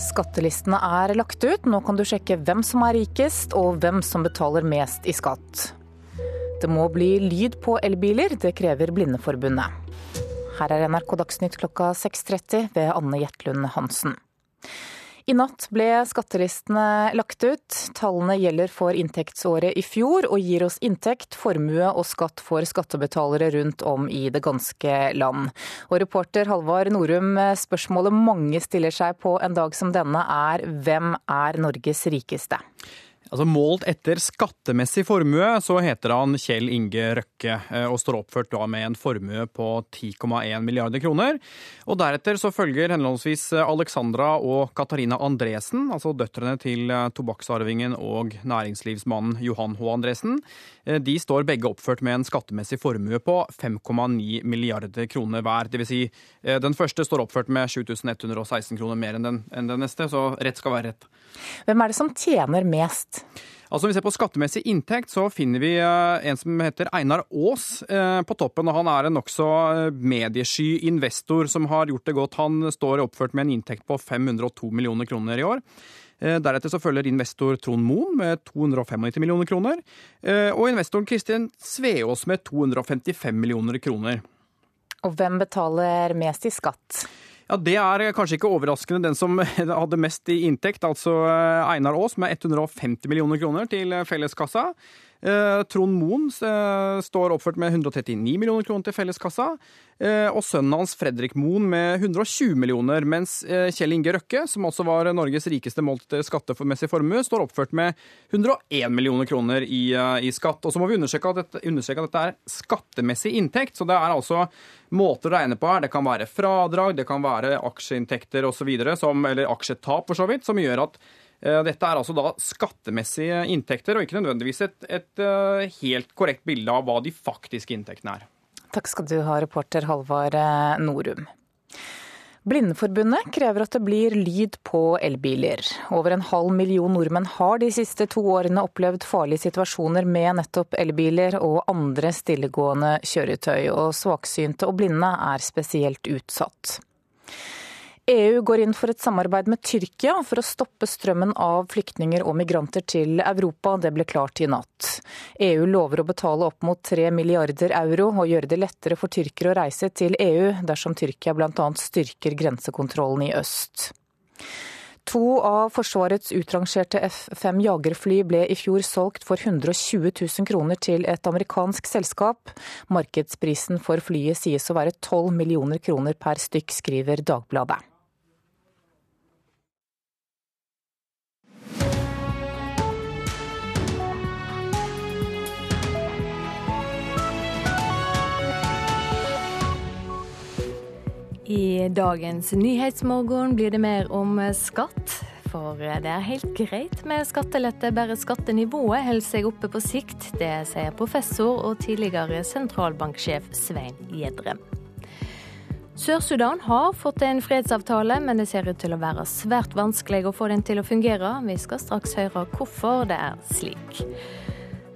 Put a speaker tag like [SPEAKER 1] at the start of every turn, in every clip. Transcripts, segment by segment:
[SPEAKER 1] Skattelistene er lagt ut. Nå kan du sjekke hvem som er rikest, og hvem som betaler mest i skatt. Det må bli lyd på elbiler, det krever Blindeforbundet. Her er NRK Dagsnytt klokka 6.30 ved Anne Jetlund Hansen. I natt ble skattelistene lagt ut. Tallene gjelder for inntektsåret i fjor og gir oss inntekt, formue og skatt for skattebetalere rundt om i det ganske land. Og reporter Halvard Norum, spørsmålet mange stiller seg på en dag som denne er hvem er Norges rikeste?
[SPEAKER 2] Altså Målt etter skattemessig formue så heter han Kjell Inge Røkke eh, og står oppført da med en formue på 10,1 milliarder kroner. Og Deretter så følger henholdsvis Alexandra og Katarina Andresen, altså døtrene til eh, tobakksarvingen og næringslivsmannen Johan H. Andresen. Eh, de står begge oppført med en skattemessig formue på 5,9 milliarder kroner hver. Dvs. Si, den første står oppført med 7116 kroner mer enn den, enn den neste, så rett skal være rett.
[SPEAKER 1] Hvem er det som tjener mest?
[SPEAKER 2] Altså, om vi ser på skattemessig inntekt, så finner vi eh, en som heter Einar Aas eh, på toppen. og Han er en nokså eh, mediesky investor som har gjort det godt. Han står oppført med en inntekt på 502 millioner kroner i år. Deretter så følger investor Trond Moen med 295 millioner kroner. Og investoren Kristin Sveås med 255 millioner kroner.
[SPEAKER 1] Og hvem betaler mest i skatt?
[SPEAKER 2] Ja, Det er kanskje ikke overraskende den som hadde mest i inntekt, altså eh, Einar Aas med 150 millioner kroner til felleskassa. Eh, Trond Moen eh, står oppført med 139 millioner kroner til felleskassa. Og sønnen hans Fredrik Moen med 120 millioner, mens Kjell Inge Røkke, som også var Norges rikeste målt skattemessig formue, står oppført med 101 millioner kroner i, i skatt. Og så må vi understreke at, dette, understreke at dette er skattemessig inntekt, så det er altså måter å regne på her. Det kan være fradrag, det kan være aksjeinntekter osv., eller aksjetap for så vidt, som gjør at dette er altså da skattemessige inntekter, og ikke nødvendigvis et, et uh, helt korrekt bilde av hva de faktiske inntektene er.
[SPEAKER 1] Takk skal du ha, reporter Halvard eh, Norum. Blindeforbundet krever at det blir lyd på elbiler. Over en halv million nordmenn har de siste to årene opplevd farlige situasjoner med nettopp elbiler og andre stillegående kjøretøy, og svaksynte og blinde er spesielt utsatt. EU går inn for et samarbeid med Tyrkia for å stoppe strømmen av flyktninger og migranter til Europa. Det ble klart i natt. EU lover å betale opp mot 3 milliarder euro og gjøre det lettere for tyrkere å reise til EU dersom Tyrkia bl.a. styrker grensekontrollen i øst. To av Forsvarets utrangerte F-5 jagerfly ble i fjor solgt for 120 000 kroner til et amerikansk selskap. Markedsprisen for flyet sies å være 12 millioner kroner per stykk, skriver Dagbladet. I dagens Nyhetsmorgen blir det mer om skatt. For det er helt greit med skattelette, bare skattenivået holder seg oppe på sikt. Det sier professor og tidligere sentralbanksjef Svein Gjedrem. Sør-Sudan har fått en fredsavtale, men det ser ut til å være svært vanskelig å få den til å fungere. Vi skal straks høre hvorfor det er slik.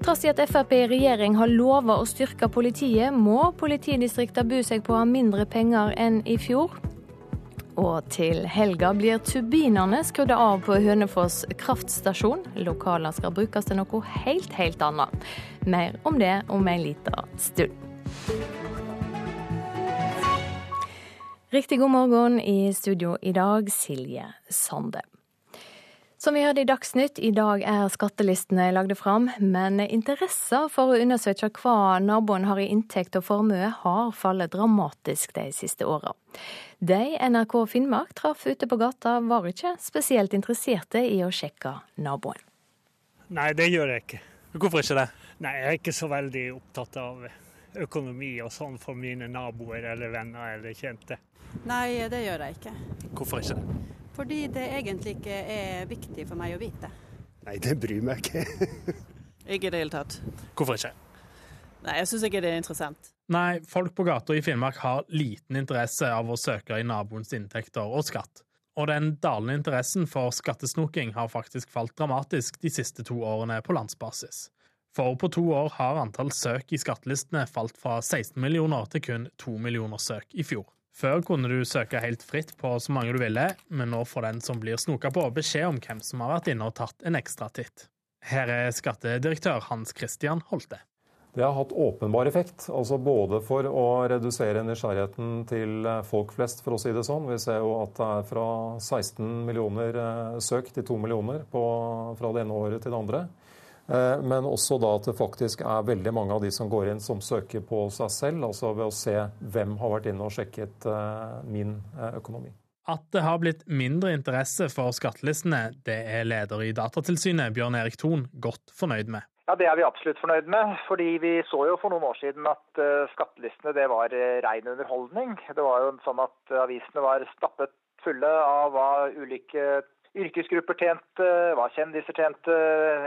[SPEAKER 1] Trass i at Frp i regjering har lova å styrke politiet, må politidistriktene bu seg på å ha mindre penger enn i fjor. Og til helga blir turbinene skrudd av på Hønefoss kraftstasjon. Lokalene skal brukes til noe helt, helt annet. Mer om det om en liten stund. Riktig god morgen i studio i dag, Silje Sande. Som vi hørte i Dagsnytt, i dag er skattelistene lagde fram, men interessen for å undersøke hva naboen har i inntekt og formue, har fallet dramatisk de siste åra. De NRK Finnmark traff ute på gata, var ikke spesielt interesserte i å sjekke naboen.
[SPEAKER 3] Nei, det gjør jeg ikke.
[SPEAKER 2] Hvorfor ikke det?
[SPEAKER 3] Nei, Jeg er ikke så veldig opptatt av økonomi og sånn for mine naboer eller venner eller kjente.
[SPEAKER 4] Nei, det gjør jeg ikke.
[SPEAKER 2] Hvorfor ikke det?
[SPEAKER 4] Fordi det egentlig ikke er viktig for meg å vite.
[SPEAKER 5] Nei, det bryr meg ikke.
[SPEAKER 4] ikke i det hele tatt.
[SPEAKER 2] Hvorfor ikke?
[SPEAKER 4] Nei, jeg syns ikke det er interessant.
[SPEAKER 6] Nei, folk på gata i Finnmark har liten interesse av å søke i naboens inntekter og skatt. Og den dalende interessen for skattesnoking har faktisk falt dramatisk de siste to årene på landsbasis. For på to år har antall søk i skattelistene falt fra 16 millioner til kun 2 millioner søk i fjor. Før kunne du søke helt fritt på så mange du ville, men nå får den som blir snoka på, beskjed om hvem som har vært inne og tatt en ekstra titt. Her er skattedirektør Hans Christian Holte.
[SPEAKER 7] Det har hatt åpenbar effekt, altså både for å redusere nysgjerrigheten til folk flest, for å si det sånn. Vi ser jo at det er fra 16 millioner eh, søk til 2 millioner på, fra det ene året til det andre. Eh, men også da at det faktisk er veldig mange av de som går inn som søker på seg selv, altså ved å se hvem har vært inne og sjekket eh, min økonomi.
[SPEAKER 6] At det har blitt mindre interesse for skattelistene, det er leder i Datatilsynet, Bjørn Erik Thon, godt fornøyd med.
[SPEAKER 8] Ja, Det er vi absolutt fornøyd med. fordi Vi så jo for noen år siden at skattelistene det var ren underholdning. Det var jo sånn at avisene var stappet fulle av hva ulike yrkesgrupper tjente, hva kjendiser tjente.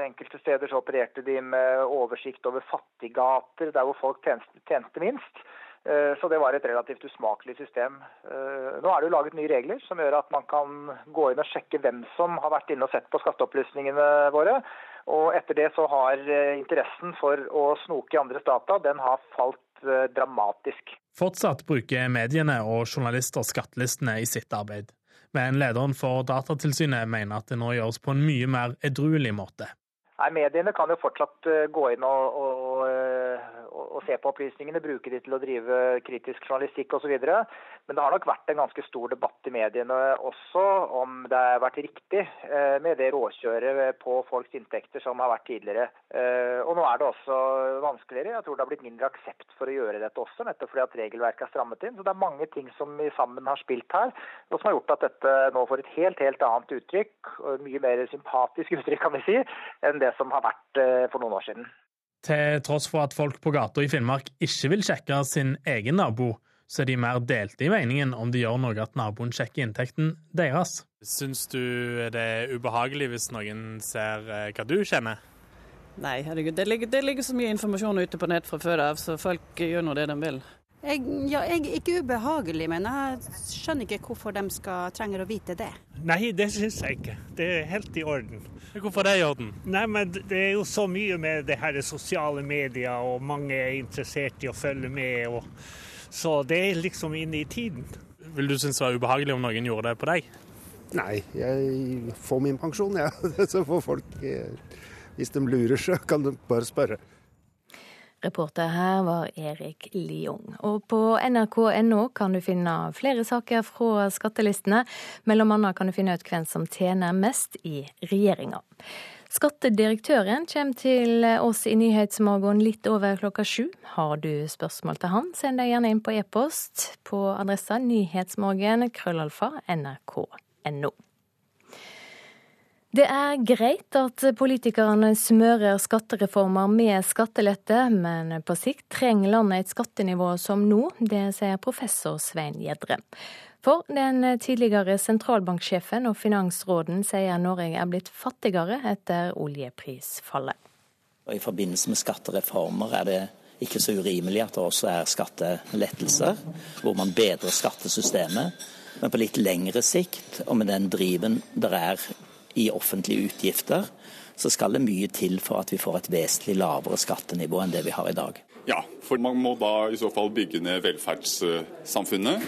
[SPEAKER 8] Enkelte steder så opererte de med oversikt over fattiggater, der hvor folk tjente, tjente minst. Eh, så det var et relativt usmakelig system. Nå er det jo laget nye regler som gjør at man kan gå inn og sjekke hvem som har vært inne og sett på skatteopplysningene våre. Og etter det så har eh, interessen for å snoke i andres data, den har falt eh, dramatisk.
[SPEAKER 6] Fortsatt bruker mediene og journalister skattelistene i sitt arbeid. Men lederen for Datatilsynet mener at det nå gjøres på en mye mer edruelig måte.
[SPEAKER 8] Nei, Mediene kan jo fortsatt eh, gå inn og, og, og se på opplysningene, bruke de til å drive kritisk journalistikk osv. Men det har nok vært en ganske stor debatt i mediene også om det har vært riktig eh, med det råkjøret på folks inntekter som har vært tidligere. Eh, og nå er det også vanskeligere. Jeg tror det har blitt mindre aksept for å gjøre dette også, nettopp fordi at regelverket er strammet inn. Så det er mange ting som vi sammen har spilt her, og som har gjort at dette nå får et helt, helt annet uttrykk, og mye mer sympatisk uttrykk kan vi si, enn det som har vært eh, for noen år siden.
[SPEAKER 6] Til tross for at folk på gata i Finnmark ikke vil sjekke sin egen nabo, så er de mer delte i meningen om det gjør noe at naboen sjekker inntekten deres.
[SPEAKER 9] Syns du det er ubehagelig hvis noen ser eh, hva du kjenner?
[SPEAKER 10] Nei, herregud. Det ligger, det ligger så mye informasjon ute på nett fra før av, så folk gjør nå det de vil.
[SPEAKER 4] Jeg, ja, jeg er ikke ubehagelig, men jeg skjønner ikke hvorfor de skal, trenger å vite det.
[SPEAKER 3] Nei, det syns jeg ikke. Det er helt i orden.
[SPEAKER 9] Hvorfor er det i orden?
[SPEAKER 3] Nei, men Det er jo så mye med det her sosiale medier, og mange er interessert i å følge med. Og, så det er liksom inne i tiden.
[SPEAKER 9] Vil du synes det var ubehagelig om noen gjorde det på deg?
[SPEAKER 5] Nei, jeg får min pensjon, jeg. Ja. Så får folk eh, Hvis de lurer, så kan de bare spørre.
[SPEAKER 11] Reporter her var Erik Liung. Og på nrk.no kan du finne flere saker fra skattelistene. Mellom annet kan du finne ut hvem som tjener mest i regjeringa. Skattedirektøren kommer til oss i Nyhetsmorgen litt over klokka sju. Har du spørsmål til han, send deg gjerne inn på e-post på adressa nyhetsmorgen krøllalfa nrk.no. Det er greit at politikerne smører skattereformer med skattelette, men på sikt trenger landet et skattenivå som nå. Det sier professor Svein Gjedre. For den tidligere sentralbanksjefen og finansråden sier Norge er blitt fattigere etter oljeprisfallet.
[SPEAKER 12] I forbindelse med skattereformer er det ikke så urimelig at det også er skattelettelser, hvor man bedrer skattesystemet. Men på litt lengre sikt, og med den driven det er i offentlige utgifter, så skal det mye til for at vi får et vesentlig lavere skattenivå enn det vi har i dag.
[SPEAKER 13] Ja, for man må da i så fall bygge ned velferdssamfunnet.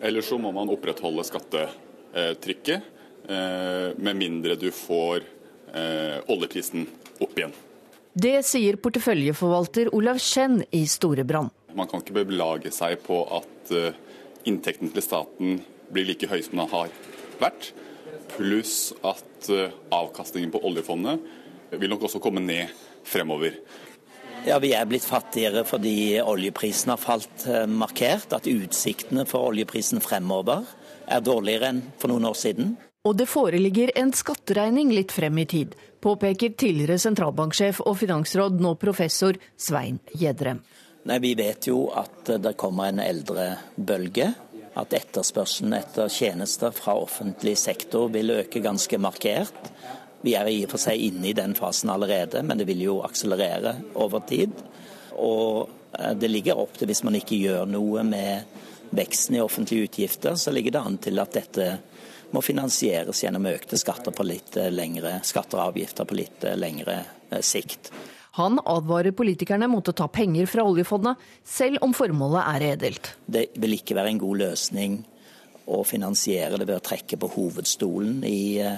[SPEAKER 13] Eller så må man opprettholde skattetrykket, eh, med mindre du får eh, oljeprisen opp igjen.
[SPEAKER 14] Det sier porteføljeforvalter Olav Schen i Storebrand.
[SPEAKER 13] Man kan ikke belage seg på at eh, inntekten til staten blir like høy som den har vært pluss at eh, avkastningen på oljefondet vil nok også komme ned fremover.
[SPEAKER 12] Ja, Vi er blitt fattigere fordi oljeprisen har falt eh, markert. At utsiktene for oljeprisen fremover er dårligere enn for noen år siden.
[SPEAKER 14] Og det foreligger en skatteregning litt frem i tid, påpeker tidligere sentralbanksjef og finansråd, nå professor Svein Gjedrem.
[SPEAKER 12] Nei, Vi vet jo at det kommer en eldrebølge at etterspørselen etter tjenester fra offentlig sektor vil øke ganske markert. Vi er i og for seg inne i den fasen allerede, men det vil jo akselerere over tid. Og eh, det ligger opp til, hvis man ikke gjør noe med veksten i offentlige utgifter, så ligger det an til at dette må finansieres gjennom økte skatter på litt eh, lengre skatter og avgifter på litt eh, lengre sikt.
[SPEAKER 14] Han advarer politikerne mot å ta penger fra oljefondet, selv om formålet er edelt.
[SPEAKER 12] Det vil ikke være en god løsning å finansiere det ved å trekke på hovedstolen i, eh,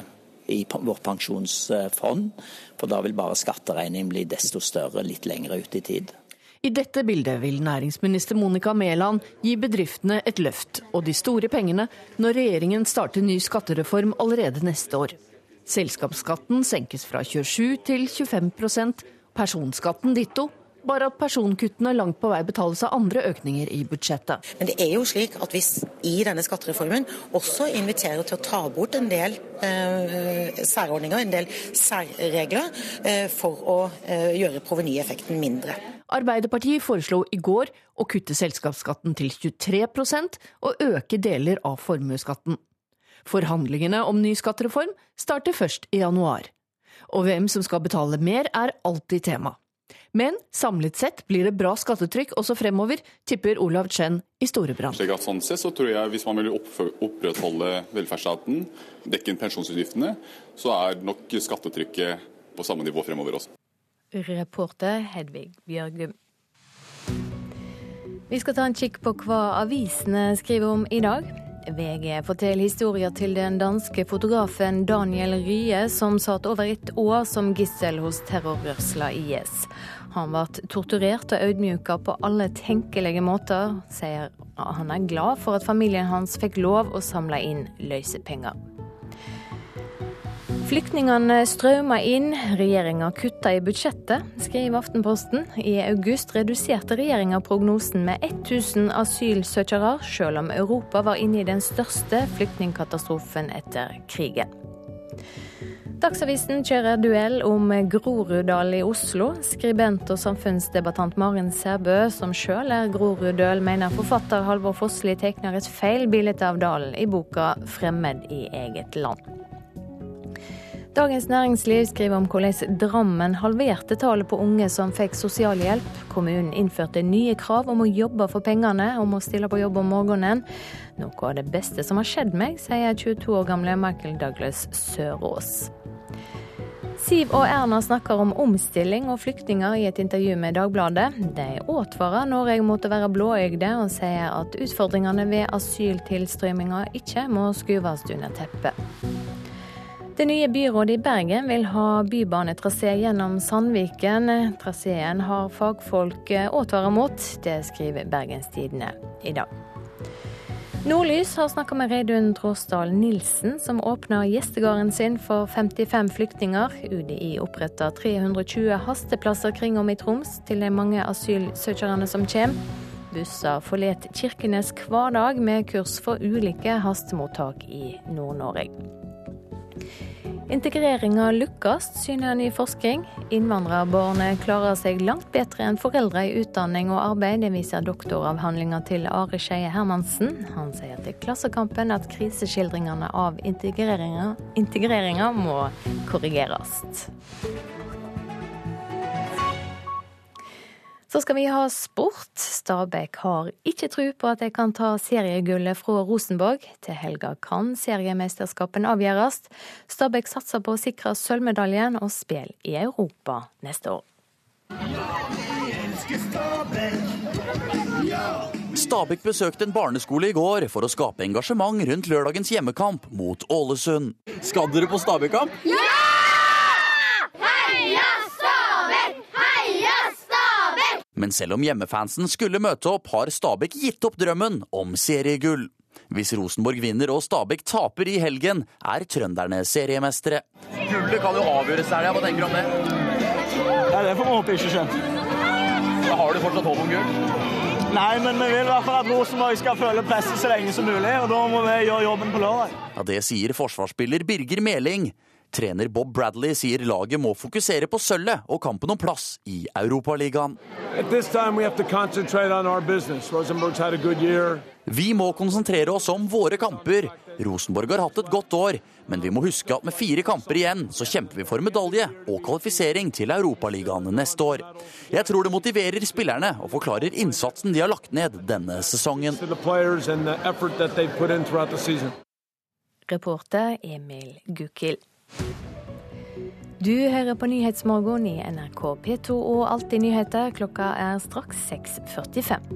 [SPEAKER 12] i vårt pensjonsfond, for da vil bare skatteregningen bli desto større litt lenger ut i tid.
[SPEAKER 14] I dette bildet vil næringsminister Monica Mæland gi bedriftene et løft og de store pengene når regjeringen starter ny skattereform allerede neste år. Selskapsskatten senkes fra 27 til 25 personskatten ditto. Bare at personkuttene langt på vei betales av andre økninger i budsjettet.
[SPEAKER 15] Men det er jo slik at hvis i denne skattereformen også inviterer til å ta bort en del eh, særordninger, en del særregler, eh, for å eh, gjøre provenyeffekten mindre.
[SPEAKER 14] Arbeiderpartiet foreslo i går å kutte selskapsskatten til 23% og øke deler av formuesskatten. Forhandlingene om ny skattereform starter først i januar. Og hvem som skal betale mer, er alltid tema. Men samlet sett blir det bra skattetrykk også fremover, tipper Olav Chen i Storebrand.
[SPEAKER 13] Slik at sånn sett så tror jeg Hvis man vil opprettholde velferdsstaten, dekke inn pensjonsutgiftene, så er nok skattetrykket på samme nivå fremover også.
[SPEAKER 11] Reporter Hedvig Bjørgum. Vi skal ta en kikk på hva avisene skriver om i dag. VG forteller historier til den danske fotografen Daniel Rye, som satt over et år som gissel hos terrorrørsla IS. Han ble torturert og ydmyka på alle tenkelige måter, sier han er glad for at familien hans fikk lov å samle inn løsepenger. Flyktningene strømmer inn, regjeringa kutter i budsjettet, skriver Aftenposten. I august reduserte regjeringa prognosen med 1000 asylsøkere, selv om Europa var inne i den største flyktningkatastrofen etter krigen. Dagsavisen kjører duell om Groruddal i Oslo. Skribent og samfunnsdebattant Maren Sæbø, som sjøl er Groruddøl, mener forfatter Halvor Fossli tegner et feil bilde av dalen i boka 'Fremmed i eget land'. Dagens Næringsliv skriver om hvordan Drammen halverte tallet på unge som fikk sosialhjelp. Kommunen innførte nye krav om å jobbe for pengene, om å stille på jobb om morgenen. Noe av det beste som har skjedd meg, sier 22 år gamle Michael Douglas Sørås. Siv og Erna snakker om omstilling og flyktninger i et intervju med Dagbladet. De advarer Norge mot å være blåøyde, og sier at utfordringene ved asyltilstrømminga ikke må skuves under teppet. Det nye byrådet i Bergen vil ha bybanetrasé gjennom Sandviken. Traseen har fagfolk advart mot. Det skriver Bergenstidene i dag. Nordlys har snakka med Reidun Tråsdal Nilsen, som åpner gjestegården sin for 55 flyktninger. UDI oppretter 320 hasteplasser kring om i Troms til de mange asylsøkerne som kommer. Busser forlater Kirkenes hver dag med kurs for ulike hastemottak i Nord-Norge. Integreringa lykkes, syner ny forskning. Innvandrerbarn klarer seg langt bedre enn foreldre i utdanning og arbeid. Det viser doktoravhandlinga til Are Skeie Hermansen. Han sier til Klassekampen at kriseskildringene av integreringa må korrigeres. Så skal vi ha sport. Stabæk har ikke tro på at de kan ta seriegullet fra Rosenborg. Til helga kan seriemesterskapen avgjøres. Stabæk satser på å sikre sølvmedaljen og spille i Europa neste år.
[SPEAKER 16] Stabæk besøkte en barneskole i går for å skape engasjement rundt lørdagens hjemmekamp mot Ålesund. Skal dere på Stabæk-kamp? Ja! Men selv om hjemmefansen skulle møte opp, har Stabæk gitt opp drømmen om seriegull. Hvis Rosenborg vinner og Stabæk taper i helgen, er trønderne seriemestere. Gullet kan jo avgjøres her, hva tenker du om det?
[SPEAKER 17] Ja, Det får vi håpe ikke skjer.
[SPEAKER 16] Har du fortsatt håp om gull?
[SPEAKER 17] Nei, men vi vil i hvert fall at Rosenborg skal føle presset så lenge som mulig, og da må vi gjøre jobben på lørdag.
[SPEAKER 16] Ja, Det sier forsvarsspiller Birger Meling. Trener Bob Bradley sier laget må fokusere på sølvet og kampen om plass i Europaligaen. Vi må konsentrere oss om våre kamper. Rosenborg har hatt et godt år, men vi må huske at med fire kamper igjen, så kjemper vi for medalje og kvalifisering til Europaligaen neste år. Jeg tror det motiverer spillerne og forklarer innsatsen de har lagt ned denne sesongen.
[SPEAKER 11] Reporter Emil Gukild. Du hører på Nyhetsmorgen i NRK P2 og Alltid nyheter. Klokka er straks 6.45.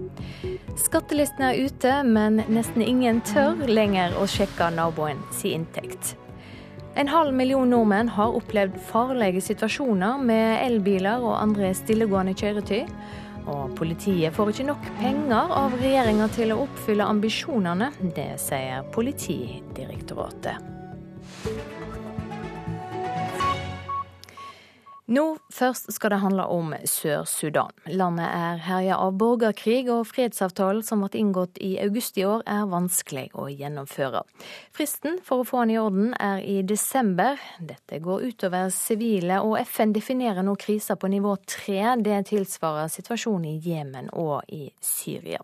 [SPEAKER 11] Skattelistene er ute, men nesten ingen tør lenger å sjekke naboen sin inntekt. En halv million nordmenn har opplevd farlige situasjoner med elbiler og andre stillegående kjøretøy. Og politiet får ikke nok penger av regjeringa til å oppfylle ambisjonene. Det sier Politidirektoratet. Nå først skal det handle om Sør-Sudan. Landet er herja av borgerkrig, og fredsavtalen som ble inngått i august i år er vanskelig å gjennomføre. Fristen for å få den i orden er i desember. Dette går utover sivile, og FN definerer nå krisa på nivå tre. Det tilsvarer situasjonen i Jemen og i Syria.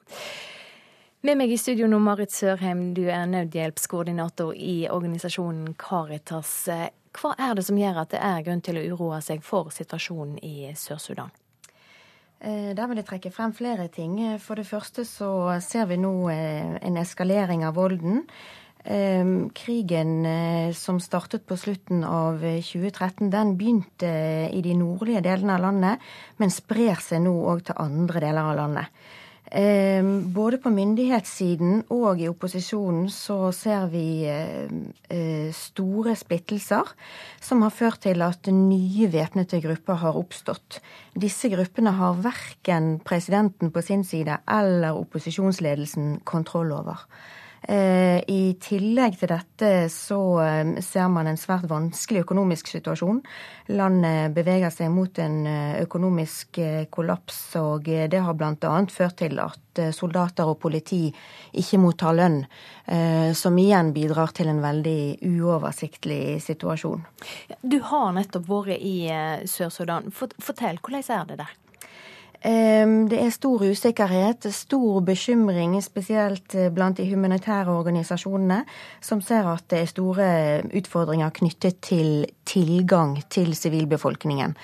[SPEAKER 11] Med meg i studio nå, Marit Sørheim, du er nødhjelpskoordinator i organisasjonen Caritas. Hva er det som gjør at det er grunn til å uroe seg for situasjonen i Sør-Sudan?
[SPEAKER 18] Eh, der vil jeg trekke frem flere ting. For det første så ser vi nå eh, en eskalering av volden. Eh, krigen som startet på slutten av 2013, den begynte i de nordlige delene av landet, men sprer seg nå òg til andre deler av landet. Ehm, både på myndighetssiden og i opposisjonen så ser vi eh, eh, store splittelser som har ført til at nye væpnede grupper har oppstått. Disse gruppene har verken presidenten på sin side eller opposisjonsledelsen kontroll over. Eh, I tillegg til dette så eh, ser man en svært vanskelig økonomisk situasjon. Landet beveger seg mot en eh, økonomisk kollaps, og det har bl.a. ført til at soldater og politi ikke mottar lønn, som igjen bidrar til en veldig uoversiktlig situasjon.
[SPEAKER 11] Du har nettopp vært i Sør-Sudan. Fortell, hvordan er det der?
[SPEAKER 18] Det er stor usikkerhet, stor bekymring, spesielt eh, blant de humanitære organisasjonene, som ser at det er store utfordringer knyttet til tilgang til sivilbefolkningen.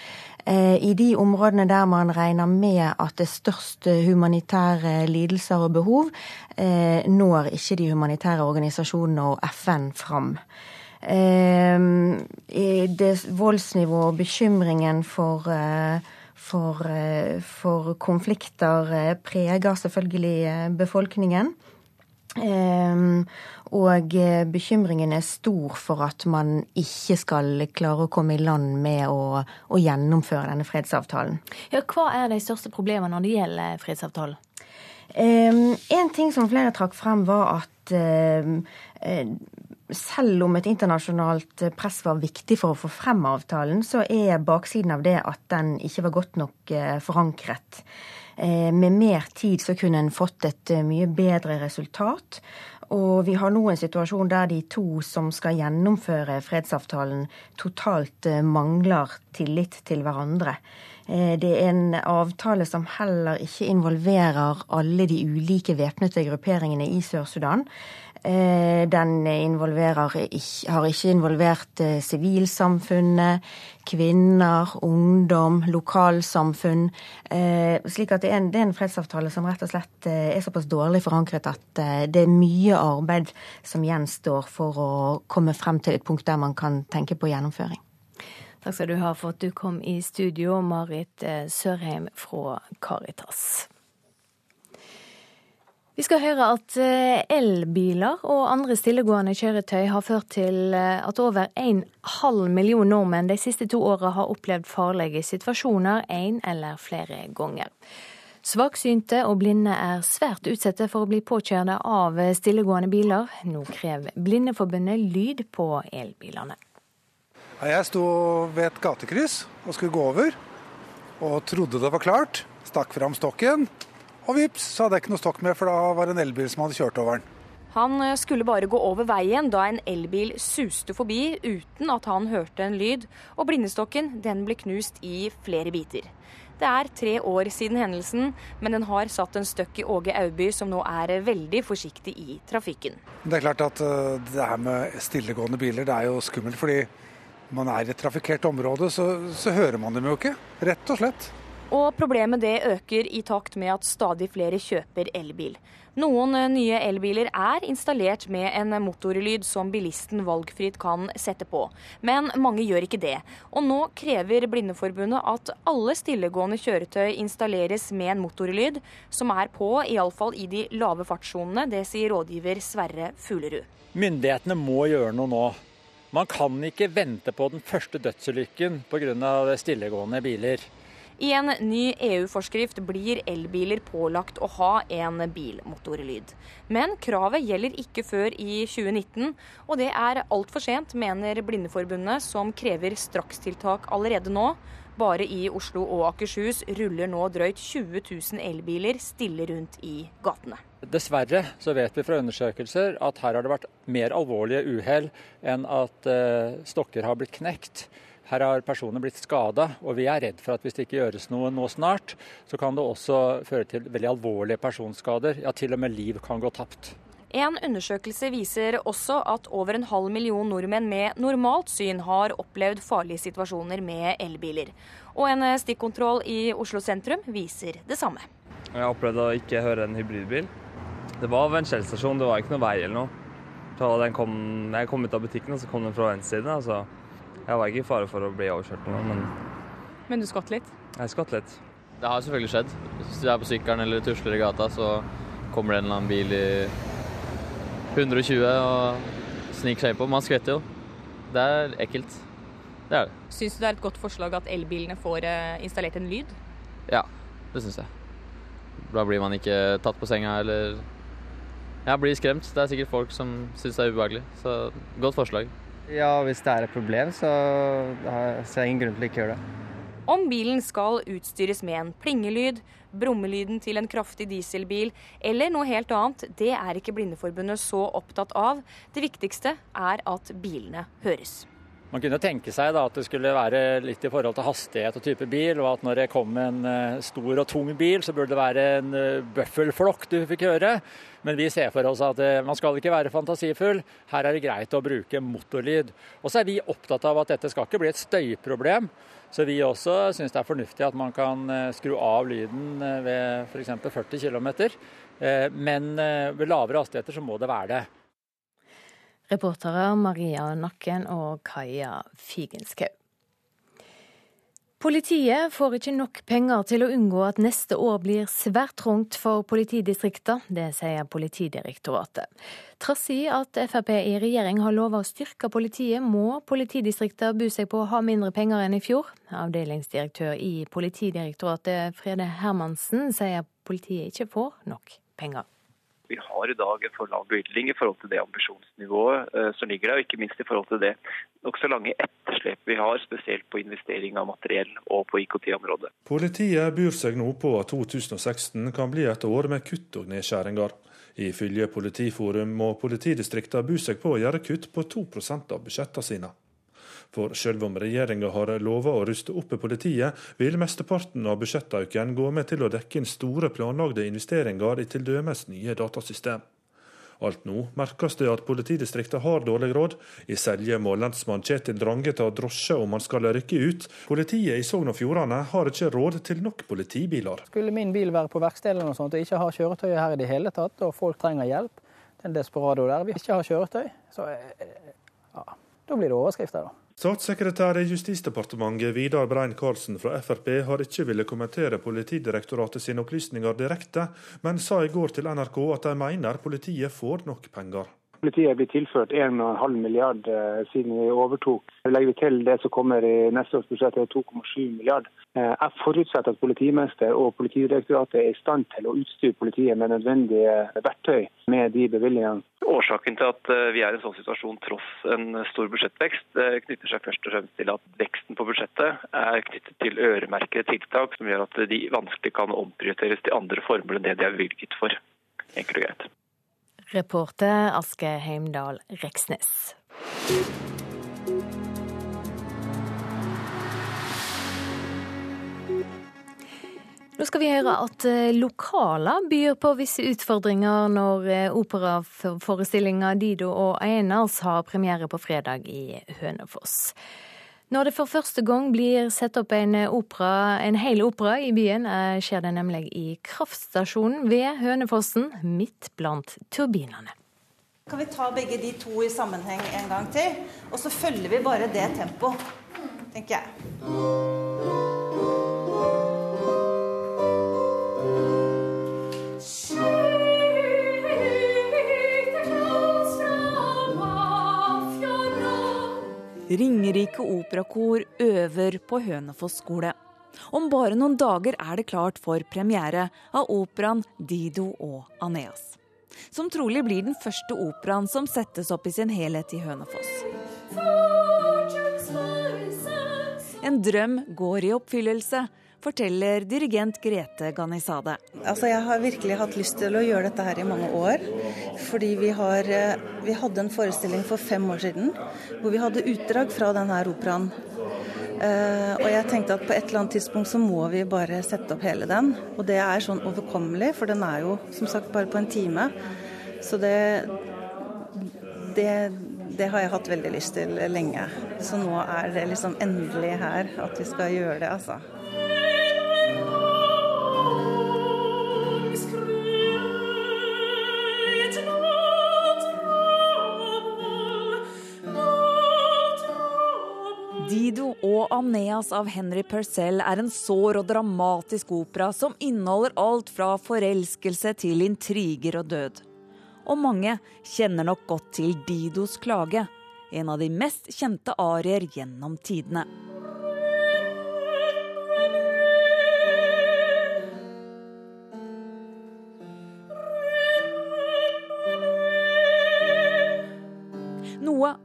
[SPEAKER 18] Eh, I de områdene der man regner med at det største humanitære lidelser og behov, eh, når ikke de humanitære organisasjonene og FN fram. Det voldsnivået og bekymringen for for, eh, for konflikter eh, preger selvfølgelig eh, befolkningen. Og bekymringen er stor for at man ikke skal klare å komme i land med å, å gjennomføre denne fredsavtalen.
[SPEAKER 11] Ja, hva er de største problemene når det gjelder fredsavtalen?
[SPEAKER 18] En ting som flere trakk frem, var at selv om et internasjonalt press var viktig for å få frem avtalen, så er baksiden av det at den ikke var godt nok eh, forankret. Eh, med mer tid så kunne en fått et eh, mye bedre resultat. Og vi har nå en situasjon der de to som skal gjennomføre fredsavtalen, totalt mangler tillit til hverandre. Det er en avtale som heller ikke involverer alle de ulike væpnede grupperingene i Sør-Sudan. Eh, den har ikke involvert eh, sivilsamfunnet, kvinner, ungdom, lokalsamfunn. Eh, slik at det er, en, det er en fredsavtale som rett og slett er såpass dårlig forankret at det er mye arbeid som gjenstår for å komme frem til et punkt der man kan tenke på gjennomføring.
[SPEAKER 11] Takk skal du ha for at du kom i studio, Marit Sørheim fra Caritas. Vi skal høre at eh, elbiler og andre stillegående kjøretøy har ført til eh, at over en halv million nordmenn de siste to åra har opplevd farlige situasjoner en eller flere ganger. Svaksynte og blinde er svært utsatte for å bli påkjørte av stillegående biler. Nå krever Blindeforbundet lyd på elbilene.
[SPEAKER 19] Jeg sto ved et gatekryss og skulle gå over, og trodde det var klart. Stakk fram stokken og vips, så hadde jeg ikke noe stokk med, for da var det en elbil som hadde kjørt over den.
[SPEAKER 20] Han eh, skulle bare gå over veien da en elbil suste forbi uten at han hørte en lyd, og blindestokken den ble knust i flere biter. Det er tre år siden hendelsen, men den har satt en støkk i Åge Auby, som nå er veldig forsiktig i trafikken.
[SPEAKER 19] Det er klart at eh, det her med stillegående biler det er jo skummelt, fordi man er i et trafikkert område, så, så hører man dem jo ikke. Rett og slett.
[SPEAKER 20] Og problemet det øker i takt med at stadig flere kjøper elbil. Noen eh, nye elbiler er installert med en motorlyd som bilisten valgfritt kan sette på, men mange gjør ikke det. Og nå krever Blindeforbundet at alle stillegående kjøretøy installeres med en motorlyd som er på, iallfall i de lave fartssonene. Det sier rådgiver Sverre Fuglerud.
[SPEAKER 21] Myndighetene må gjøre noe nå. Man kan ikke vente på den første dødsulykken pga. stillegående biler.
[SPEAKER 20] I en ny EU-forskrift blir elbiler pålagt å ha en bilmotorlyd. Men kravet gjelder ikke før i 2019, og det er altfor sent, mener Blindeforbundet, som krever strakstiltak allerede nå. Bare i Oslo og Akershus ruller nå drøyt 20 000 elbiler stille rundt i gatene.
[SPEAKER 21] Dessverre så vet vi fra undersøkelser at her har det vært mer alvorlige uhell enn at uh, stokker har blitt knekt. Her har personer blitt skada, og vi er redd for at hvis det ikke gjøres noe nå snart, så kan det også føre til veldig alvorlige personskader. Ja, til og med liv kan gå tapt.
[SPEAKER 20] En undersøkelse viser også at over en halv million nordmenn med normalt syn har opplevd farlige situasjoner med elbiler. Og en stikkontroll i Oslo sentrum viser det samme.
[SPEAKER 22] Jeg opplevde å ikke høre en hybridbil. Det var ved en Shell-stasjon, det var ikke noe vei eller noe. Kom, jeg kom ut av butikken, og så kom den fra venstresiden. Altså. Jeg var ikke i fare for å bli overkjørt nå, men
[SPEAKER 20] Men du skvatt litt?
[SPEAKER 22] Jeg skvatt litt.
[SPEAKER 23] Det har selvfølgelig skjedd. Hvis du er på sykkelen eller tusler i gata, så kommer det en eller annen bil i 120 og sniker seg innpå. Man skvetter jo. Det er ekkelt. Det er det.
[SPEAKER 20] Syns du det er et godt forslag at elbilene får eh, installert en lyd?
[SPEAKER 23] Ja, det syns jeg. Da blir man ikke tatt på senga eller ja, blir skremt. Det er sikkert folk som syns det er ubehagelig. Så godt forslag.
[SPEAKER 24] Ja, hvis det er et problem, så ser jeg ingen grunn til å ikke gjøre det.
[SPEAKER 20] Om bilen skal utstyres med en plingelyd, brummelyden til en kraftig dieselbil eller noe helt annet, det er ikke Blindeforbundet så opptatt av. Det viktigste er at bilene høres.
[SPEAKER 21] Man kunne tenke seg da at det skulle være litt i forhold til hastighet og type bil, og at når det kom en eh, stor og tung bil, så burde det være en eh, bøffelflokk du fikk høre. Men vi ser for oss at eh, man skal ikke være fantasifull. Her er det greit å bruke motorlyd. Og så er vi opptatt av at dette skal ikke bli et støyproblem. Så vi også syns det er fornuftig at man kan skru av lyden ved f.eks. 40 km. Men ved lavere hastigheter så må det være det.
[SPEAKER 11] Reportere Maria Nakken og Kaja Figenschou. Politiet får ikke nok penger til å unngå at neste år blir svært trangt for politidistrikta. Det sier Politidirektoratet. Trass i at Frp i regjering har lova å styrke politiet, må politidistrikta bu seg på å ha mindre penger enn i fjor. Avdelingsdirektør i Politidirektoratet Frede Hermansen sier politiet ikke får nok penger.
[SPEAKER 25] Vi har i dag en for lav bevilgning i forhold til det ambisjonsnivået eh, som ligger der, og ikke minst i forhold til det nokså lange etterslepet vi har, spesielt på investering av materiell og på IKT-området.
[SPEAKER 26] Politiet byr seg nå på at 2016 kan bli et år med kutt og nedskjæringer. Ifølge Politiforum må politidistriktene by seg på å gjøre kutt på 2% av budsjettene sine. For selv om regjeringa har lova å ruste opp politiet, vil mesteparten av budsjettauken gå med til å dekke inn store planlagde investeringer i t.d. nye datasystem. Alt nå merkes det at politidistriktet har dårlig råd. I Selje må lensmann Kjetil Drange ta drosje om han skal rykke ut. Politiet i Sogn og Fjordane har ikke råd til nok politibiler.
[SPEAKER 27] Skulle min bil være på verkstedet og sånt, og ikke ha kjøretøyet her i det hele tatt, og folk trenger hjelp, den er en desperado der, vi ikke har kjøretøy, så eh, ja, da blir det overskrifter, da.
[SPEAKER 26] Statssekretær i Justisdepartementet Vidar Brein Karlsen fra Frp har ikke villet kommentere Politidirektoratet sine opplysninger direkte, men sa i går til NRK at de mener politiet får nok penger.
[SPEAKER 28] Politiet er blitt tilført 1,5 milliard eh, siden vi overtok. Legger vi til det som kommer i neste års budsjett, er 2,7 milliard. Eh, jeg forutsetter at politimester og Politidirektoratet er i stand til å utstyre politiet med nødvendige verktøy med de bevilgningene.
[SPEAKER 25] Årsaken til at eh, vi er i en sånn situasjon tross en stor budsjettvekst, knytter seg først og fremst til at veksten på budsjettet er knyttet til øremerkede tiltak som gjør at de vanskelig kan omprioriteres til andre formål enn det de er bevilget for. Enkelt og greit.
[SPEAKER 11] Reporter Aske Heimdal Reksnes. Nå skal vi høre at lokaler byr på visse utfordringer når eh, operaforestillinga Dido og Einars har premiere på fredag i Hønefoss. Når det for første gang blir satt opp en, opera, en hel opera i byen, eh, skjer det nemlig i kraftstasjonen ved Hønefossen, midt blant turbinene.
[SPEAKER 29] Kan vi ta begge de to i sammenheng en gang til? Og så følger vi bare det tempoet, tenker jeg.
[SPEAKER 30] Ringerike operakor øver på Hønefoss skole. Om bare noen dager er det klart for premiere av operaen 'Dido og Aneas'. Som trolig blir den første operaen som settes opp i sin helhet i Hønefoss. En drøm går i oppfyllelse, forteller dirigent Grete Ganizade.
[SPEAKER 29] Altså, jeg har virkelig hatt lyst til å gjøre dette her i mange år. Fordi vi, har, eh, vi hadde en forestilling for fem år siden hvor vi hadde utdrag fra denne operaen. Uh, og jeg tenkte at på et eller annet tidspunkt så må vi bare sette opp hele den. Og det er sånn overkommelig, for den er jo som sagt bare på en time. Så det, det, det har jeg hatt veldig lyst til lenge. Så nå er det liksom endelig her at vi skal gjøre det, altså.
[SPEAKER 30] Aneas av Henry Purcell er en sår og dramatisk opera som inneholder alt fra forelskelse til intriger og død. Og mange kjenner nok godt til Didos klage, en av de mest kjente arier gjennom tidene.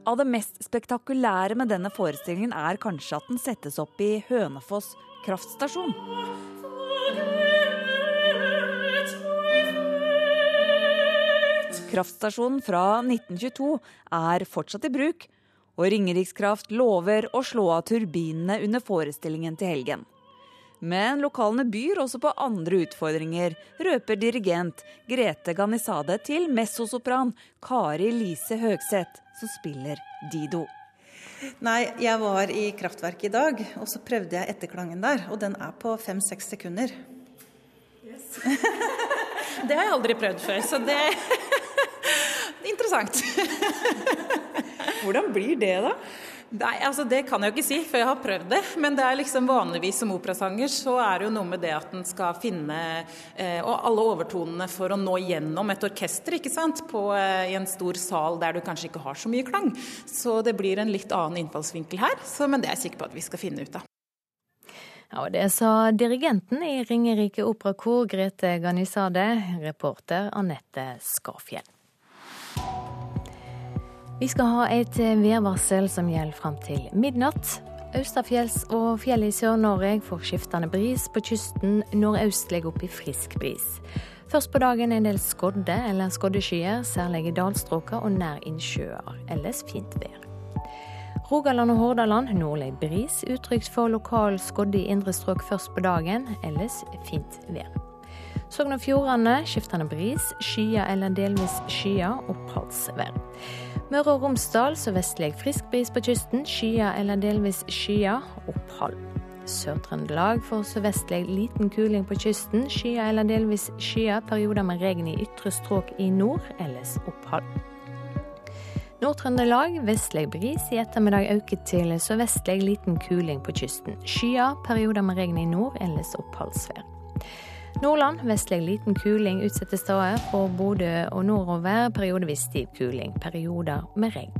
[SPEAKER 30] Av det mest spektakulære med denne forestillingen er kanskje at den settes opp i Hønefoss kraftstasjon. Kraftstasjonen fra 1922 er fortsatt i bruk, og Ringerikskraft lover å slå av turbinene under forestillingen til helgen. Men lokalene byr også på andre utfordringer, røper dirigent Grete Ganizade til messosopran Kari Lise Høgseth, som spiller Dido.
[SPEAKER 29] Nei, jeg var i kraftverket i dag, og så prøvde jeg etterklangen der. Og den er på fem-seks sekunder.
[SPEAKER 31] Yes. det har jeg aldri prøvd før, så det er interessant.
[SPEAKER 30] Hvordan blir det, da?
[SPEAKER 31] Nei, altså Det kan jeg jo ikke si, for jeg har prøvd det. Men det er liksom vanligvis som operasanger så er det jo noe med det at en skal finne eh, og alle overtonene for å nå gjennom et orkester ikke sant? På, eh, i en stor sal der du kanskje ikke har så mye klang. Så det blir en litt annen innfallsvinkel her, så, men det er jeg sikker på at vi skal finne ut av.
[SPEAKER 11] Ja, og Det sa dirigenten i Ringerike operakor, Grete Ganizade, reporter Anette Skarfjell. Vi skal ha et værvarsel som gjelder fram til midnatt. Østafjells og fjell i Sør-Norge får skiftende bris. På kysten nordøstlig opp i frisk bris. Først på dagen en del skodde eller skoddeskyer, særlig i dalstrøkene og nær innsjøer. Ellers fint vær. Rogaland og Hordaland nordlig bris. Utrygt for lokal skodde i indre strøk først på dagen. Ellers fint vær. Sogn og Fjordane skiftende bris. skyet eller delvis skyet, Oppholdsvær. Møre og Romsdal sørvestlig frisk bris på kysten. skyet eller delvis skyet, Opphold. Sør-Trøndelag får sørvestlig liten kuling på kysten. skyet eller delvis skyet, Perioder med regn i ytre strøk i nord. Ellers opphold. Nord-Trøndelag vestlig bris, i ettermiddag øker til sørvestlig liten kuling på kysten. Skyet, perioder med regn i nord, ellers oppholdsvær. Nordland vestlig liten kuling utsatte steder. Fra Bodø og nordover periodevis stiv kuling, perioder med regn.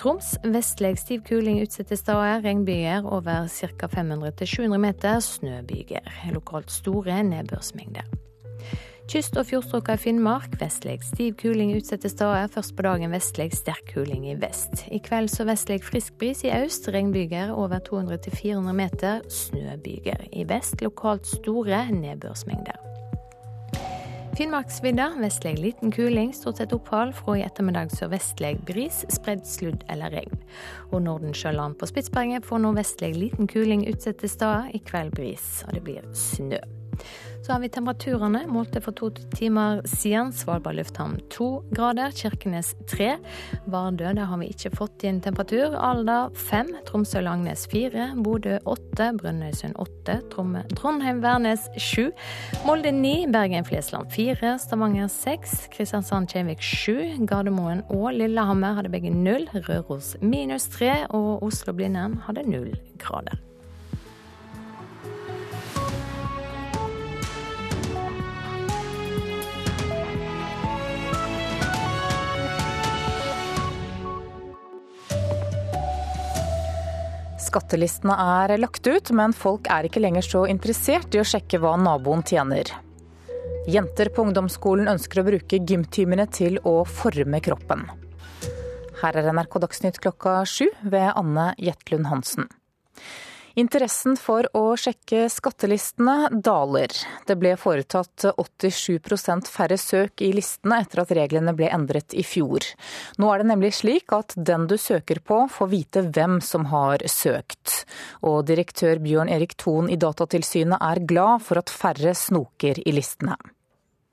[SPEAKER 11] Troms vestlig stiv kuling utsatte steder. Regnbyger over ca. 500-700 meter. Snøbyger. Lokalt store nedbørsmengder. Kyst- og fjordstrøka i Finnmark vestlig stiv kuling utsatte steder. Først på dagen vestlig sterk kuling i vest. I kveld så vestlig frisk bris i øst. Regnbyger over 200-400 meter. Snøbyger. I vest lokalt store nedbørsmengder. Finnmarksvidda vestlig liten kuling, stort sett opphold. Fra i ettermiddag sørvestlig bris, spredd sludd eller regn. Og Nordensjøland på Spitsbergen får nordvestlig liten kuling utsatte steder. I kveld bris, og det blir snø. Så har vi temperaturene målte for to timer siden. Svalbard lufthavn to grader, Kirkenes tre. Vardø der har vi ikke fått inn temperatur. Alda fem, Tromsø-Langnes fire, Bodø åtte, Brønnøysund åtte, Trondheim-Værnes sju, Molde ni, Bergen-Flesland fire, Stavanger seks, Kristiansand-Kjevik sju, Gardermoen og Lillehammer hadde begge null, Røros minus tre og Oslo-Blindern hadde null grader.
[SPEAKER 1] Skattelistene er lagt ut, men folk er ikke lenger så interessert i å sjekke hva naboen tjener. Jenter på ungdomsskolen ønsker å bruke gymtimene til å forme kroppen. Her er NRK Dagsnytt klokka sju ved Anne Jetlund Hansen. Interessen for å sjekke skattelistene daler. Det ble foretatt 87% færre søk i listene etter at reglene ble endret i fjor. Nå er det nemlig slik at den du søker på får vite hvem som har søkt. Og direktør Bjørn Erik Thon i Datatilsynet er glad for at færre snoker i listene.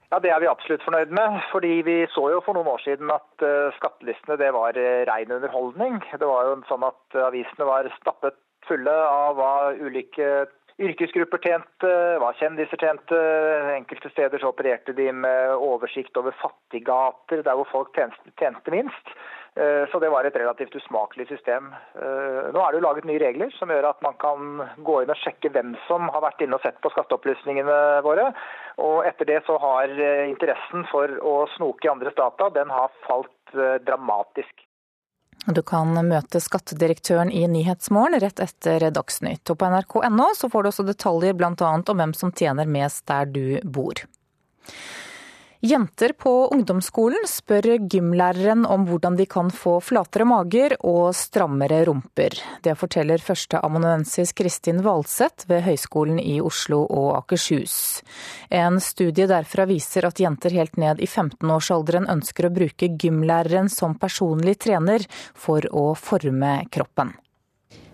[SPEAKER 32] Ja, Det er vi absolutt fornøyd med. fordi Vi så jo for noen år siden at uh, skattelistene det var uh, ren underholdning. Det var jo sånn at uh, Avisene var stappet fulle av hva ulike yrkesgrupper tjente, hva kjendiser tjente. Enkelte steder så opererte de med oversikt over fattiggater, der hvor folk tjente, minst. Eh, så det var et relativt usmakelig system. Eh, nå er det jo laget nye regler som gjør at man kan gå inn og sjekke hvem som har vært inne og sett på skatteopplysningene våre. Og etter det så har eh, interessen for å snoke i andres data, den har falt dramatisk.
[SPEAKER 1] Du kan møte skattedirektøren i Nyhetsmorgen rett etter Dagsnytt. Og på nrk.no får du også detaljer bl.a. om hvem som tjener mest der du bor. Jenter på ungdomsskolen spør gymlæreren om hvordan de kan få flatere mager og strammere rumper. Det forteller førsteamanuensis Kristin Valseth ved Høgskolen i Oslo og Akershus. En studie derfra viser at jenter helt ned i 15-årsalderen ønsker å bruke gymlæreren som personlig trener for å forme kroppen.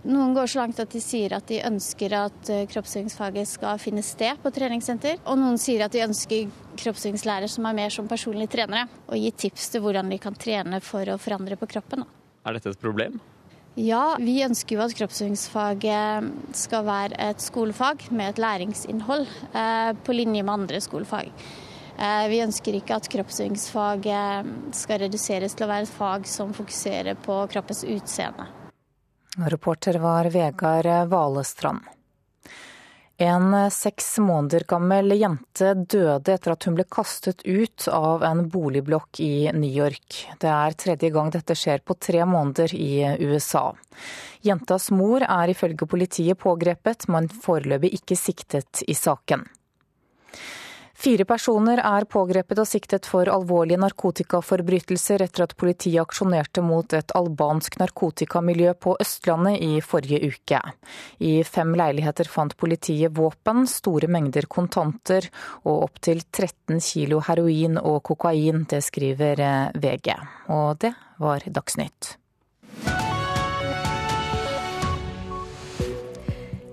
[SPEAKER 33] Noen går så langt at de sier at de ønsker at eh, kroppsøvingsfaget skal finne sted på treningssenter. Og noen sier at de ønsker kroppsøvingslærer som er mer som personlige trenere. Og gi tips til hvordan de kan trene for å forandre på kroppen.
[SPEAKER 34] Er dette et problem?
[SPEAKER 33] Ja, vi ønsker jo at kroppsøvingsfaget skal være et skolefag med et læringsinnhold, eh, på linje med andre skolefag. Eh, vi ønsker ikke at kroppsøvingsfaget skal reduseres til å være et fag som fokuserer på kroppens utseende.
[SPEAKER 1] Reporter var Vegard Valestrand. En seks måneder gammel jente døde etter at hun ble kastet ut av en boligblokk i New York. Det er tredje gang dette skjer på tre måneder i USA. Jentas mor er ifølge politiet pågrepet, men foreløpig ikke siktet i saken. Fire personer er pågrepet og siktet for alvorlige narkotikaforbrytelser etter at politiet aksjonerte mot et albansk narkotikamiljø på Østlandet i forrige uke. I fem leiligheter fant politiet våpen, store mengder kontanter og opptil 13 kilo heroin og kokain. Det skriver VG. Og det var Dagsnytt.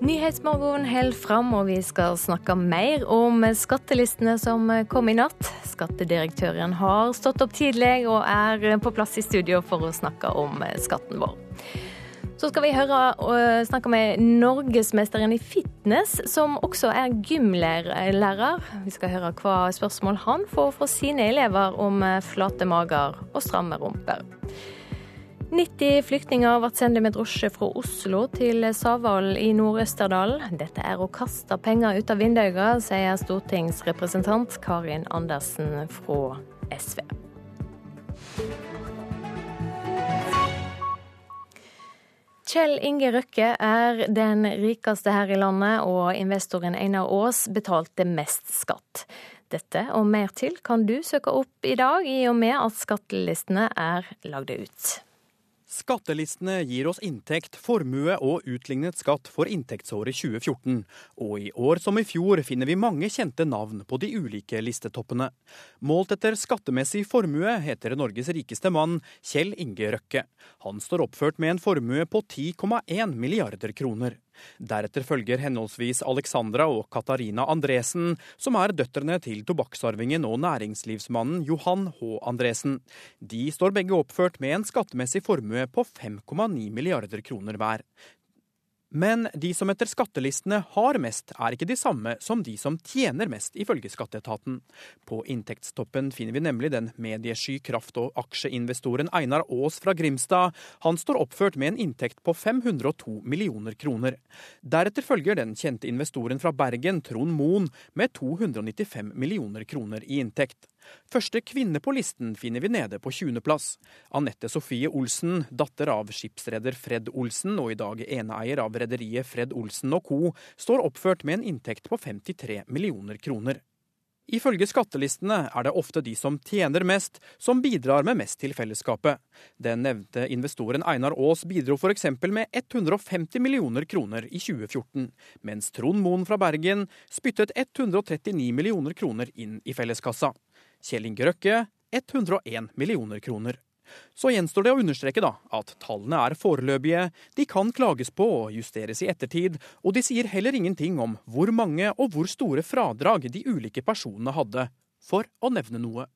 [SPEAKER 11] Nyhetsmorgen holder fram, og vi skal snakke mer om skattelistene som kom i natt. Skattedirektøren har stått opp tidlig og er på plass i studio for å snakke om skatten vår. Så skal vi høre og snakke med norgesmesteren i fitness, som også er gymlærer. Vi skal høre hva spørsmål han får fra sine elever om flate mager og stramme rumper. 90 flyktninger ble sendt med drosje fra Oslo til Savalen i Nord-Østerdal. Dette er å kaste penger ut av vinduet, sier stortingsrepresentant Karin Andersen fra SV. Kjell Inge Røkke er den rikeste her i landet, og investoren Einar Aas betalte mest skatt. Dette og mer til kan du søke opp i dag, i og med at skattelistene er lagde ut.
[SPEAKER 2] Skattelistene gir oss inntekt, formue og utlignet skatt for inntektsåret 2014. Og i år som i fjor finner vi mange kjente navn på de ulike listetoppene. Målt etter skattemessig formue heter Norges rikeste mann Kjell Inge Røkke. Han står oppført med en formue på 10,1 milliarder kroner. Deretter følger henholdsvis Alexandra og Katarina Andresen, som er døtrene til tobakksarvingen og næringslivsmannen Johan H. Andresen. De står begge oppført med en skattemessig formue på 5,9 milliarder kroner hver. Men de som etter skattelistene har mest, er ikke de samme som de som tjener mest, ifølge skatteetaten. På inntektstoppen finner vi nemlig den mediesky kraft- og aksjeinvestoren Einar Aas fra Grimstad. Han står oppført med en inntekt på 502 millioner kroner. Deretter følger den kjente investoren fra Bergen, Trond Moen, med 295 millioner kroner i inntekt. Første kvinne på listen finner vi nede på 20.-plass. Anette Sofie Olsen, datter av skipsreder Fred Olsen og i dag eneeier av rederiet Fred Olsen co., står oppført med en inntekt på 53 millioner kroner. Ifølge skattelistene er det ofte de som tjener mest, som bidrar med mest til fellesskapet. Den nevnte investoren Einar Aas bidro f.eks. med 150 millioner kroner i 2014, mens Trond Moen fra Bergen spyttet 139 millioner kroner inn i felleskassa. Kjell Inge Røkke 101 millioner kroner. Så gjenstår det å understreke da, at tallene er foreløpige, de kan klages på og justeres i ettertid, og de sier heller ingenting om hvor mange og hvor store fradrag de ulike personene hadde, for å nevne noe.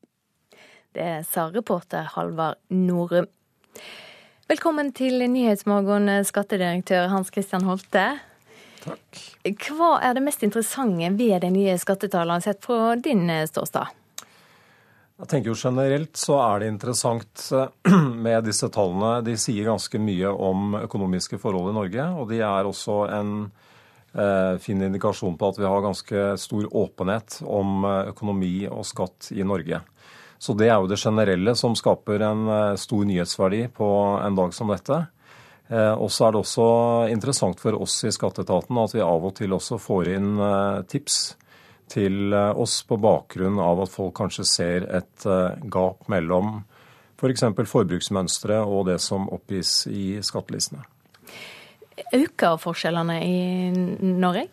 [SPEAKER 11] Det sa reporter Halvard Norum. Velkommen til Nyhetsmorgen, skattedirektør Hans Christian Holte.
[SPEAKER 34] Takk.
[SPEAKER 11] Hva er det mest interessante ved de nye skattetallene sett fra din ståstad?
[SPEAKER 34] Jeg tenker jo Generelt så er det interessant eh, med disse tallene. De sier ganske mye om økonomiske forhold i Norge. Og de er også en eh, fin indikasjon på at vi har ganske stor åpenhet om eh, økonomi og skatt i Norge. Så det er jo det generelle som skaper en stor nyhetsverdi på en dag som dette. Og så er det også interessant for oss i skatteetaten at vi av og til også får inn eh, tips til eh, oss på bakgrunn av at folk kanskje ser et eh, gap mellom f.eks. For forbruksmønstre og det som oppgis i skattelistene.
[SPEAKER 11] Øker forskjellene i Norge?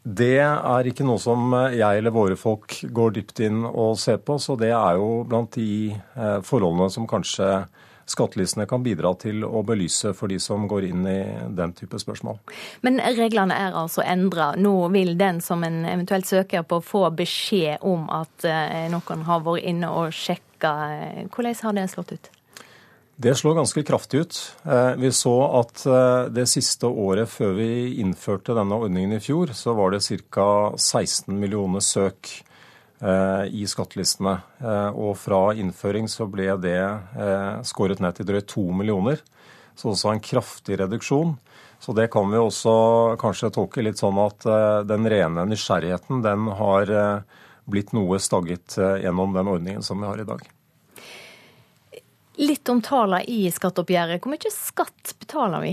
[SPEAKER 34] Det er ikke noe som jeg eller våre folk går dypt inn og ser på, så det er jo blant de eh, forholdene som kanskje skattelistene kan bidra til å belyse for de som går inn i den type spørsmål.
[SPEAKER 11] Men reglene er altså endra. Nå vil den som en eventuelt søker på få beskjed om at eh, noen har vært inne og sjekka. Hvordan har det slått ut?
[SPEAKER 34] Det slår ganske kraftig ut. Eh, vi så at eh, det siste året før vi innførte denne ordningen i fjor, så var det ca. 16 millioner søk Eh, i skattelistene. Eh, og fra innføring så ble det eh, skåret ned til drøyt to millioner. Så også en kraftig reduksjon. Så det kan vi også kanskje tolke litt sånn at den rene nysgjerrigheten den har blitt noe stagget gjennom den ordningen som vi har i dag.
[SPEAKER 11] Litt om tallene i skatteoppgjøret. Hvor mye skatt betaler vi?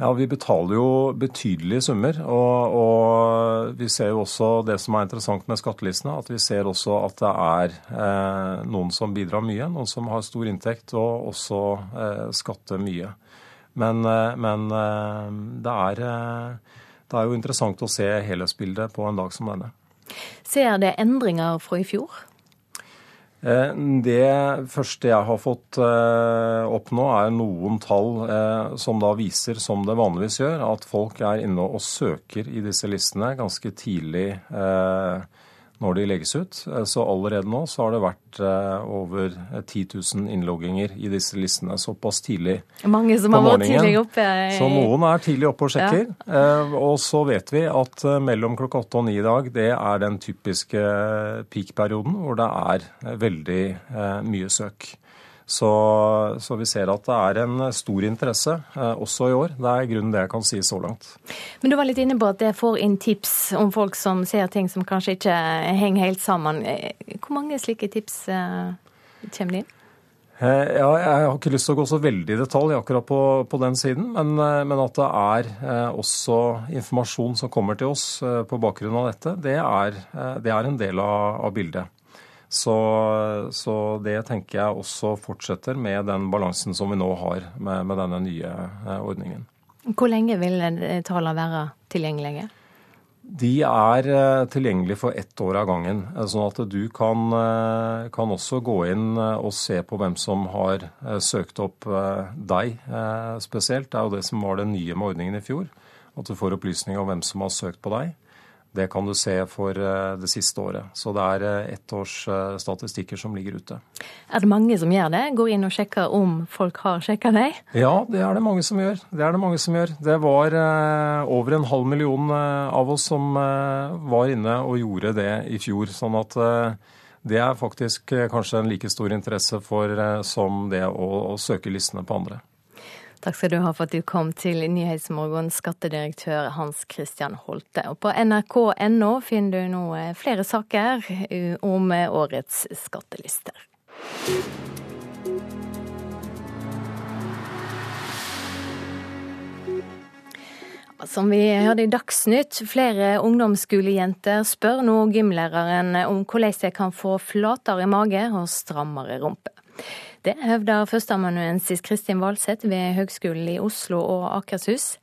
[SPEAKER 34] Ja, Vi betaler jo betydelige summer. Og, og, vi ser jo også det som er interessant med skattelistene, at vi ser også at det er eh, noen som bidrar mye, noen som har stor inntekt og også eh, skatter mye. Men, eh, men eh, det, er, eh, det er jo interessant å se helhetsbildet på en dag som denne.
[SPEAKER 11] Ser det endringer fra i fjor?
[SPEAKER 34] Eh, det første jeg har fått eh, opp nå, er noen tall eh, som da viser, som det vanligvis gjør, at folk er inne og søker i disse listene ganske tidlig når de legges ut. Eh, så allerede nå så har det vært eh, over 10 000 innlogginger i disse listene såpass tidlig
[SPEAKER 11] Mange som har vært tidlig oppe.
[SPEAKER 34] I... Så noen er tidlig oppe og sjekker. Ja. Eh, og så vet vi at mellom klokka åtte og ni i dag, det er den typiske peak-perioden hvor det er veldig mye søk. Så, så, vi ser at det er en stor interesse eh, også i år. Det er grunnen det jeg kan si så langt.
[SPEAKER 11] Men du var litt inne på at dere får inn tips om folk som ser ting som kanskje ikke henger helt sammen. Hvor mange slike tips eh, kommer det inn?
[SPEAKER 34] Eh, ja, jeg har ikke lyst til å gå så veldig i detalj akkurat på, på den siden, men, eh, men, at det er eh, også informasjon som kommer til oss eh, på bakgrunn av dette, det er, det er en del av, av bildet. Så, så, det tenker jeg også fortsetter med den balansen som vi nå har med, med denne nye eh, ordningen.
[SPEAKER 11] Hvor lenge vil tallene være tilgjengelige?
[SPEAKER 34] De er eh, tilgjengelige for ett år av gangen. Eh, sånn at du kan, kan, også gå inn og se på hvem som har søkt opp deg spesielt. Det er jo det som var det nye med ordningen i fjor. At du får opplysninger om hvem som har søkt på deg. Det kan du se for eh, det siste året. Så det er ettårsstatistikker ett års eh, som ligger ute.
[SPEAKER 11] Er det mange som gjør det? Går inn og sjekker om folk har sjekka deg?
[SPEAKER 34] Ja, det er det mange som gjør. Det er det mange som gjør. Det var over en halv million av oss som var inne og gjorde det i fjor. Sånn at det er faktisk kanskje en like stor interesse for som det å, å søke listene på andre.
[SPEAKER 11] Takk skal du ha for at du kom til Nyhetsmorgen, skattedirektør Hans Christian Holte. Og på nrk.no finner du nå eh, flere saker eh, om eh, årets skattelister. Som vi hørte i Dagsnytt, flere ungdomsskolejenter spør nå gymlæreren om hvordan de kan få flatere mage og strammere rumpe. Det hevder førsteamanuensis Kristin Valseth ved Høgskolen i Oslo og Akershus.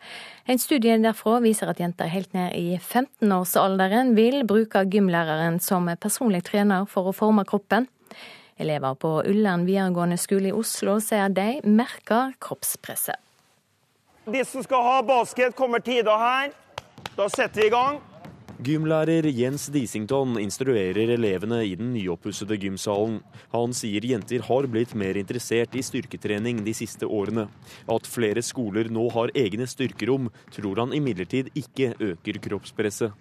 [SPEAKER 11] En studie derfra viser at jenter helt ned i 15-årsalderen vil bruke gymlæreren som personlig trener for å forme kroppen. Elever på Ullern videregående skole i Oslo sier de merker kroppspresset.
[SPEAKER 35] De som skal ha basket, kommer tida her. Da setter vi i gang.
[SPEAKER 36] Gymlærer Jens Disington instruerer elevene i den nyoppussede gymsalen. Han sier jenter har blitt mer interessert i styrketrening de siste årene. At flere skoler nå har egne styrkerom, tror han imidlertid ikke øker kroppspresset.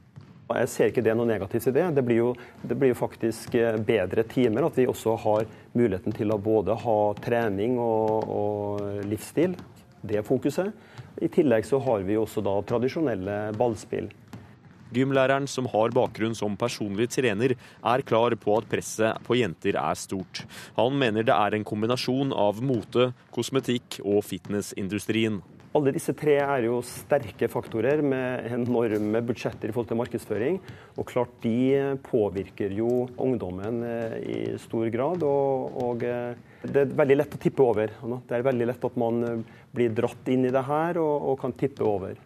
[SPEAKER 35] Jeg ser ikke det noe negativt i det. Det blir, jo, det blir jo faktisk eh, bedre timer. At vi også har muligheten til å både ha trening og, og livsstil. Det fokuset. I tillegg så har vi også da tradisjonelle ballspill.
[SPEAKER 36] Gymlæreren, som har bakgrunn som personlig trener, er klar på at presset på jenter er stort. Han mener det er en kombinasjon av mote, kosmetikk og fitnessindustrien.
[SPEAKER 35] Alle disse tre er jo sterke faktorer med enorme budsjetter i forhold til markedsføring. Og klart de påvirker jo ungdommen eh, i stor grad. Og, og eh, det er veldig lett å tippe over. Det er veldig lett at man eh, blir dratt inn i det her og, og kan tippe over.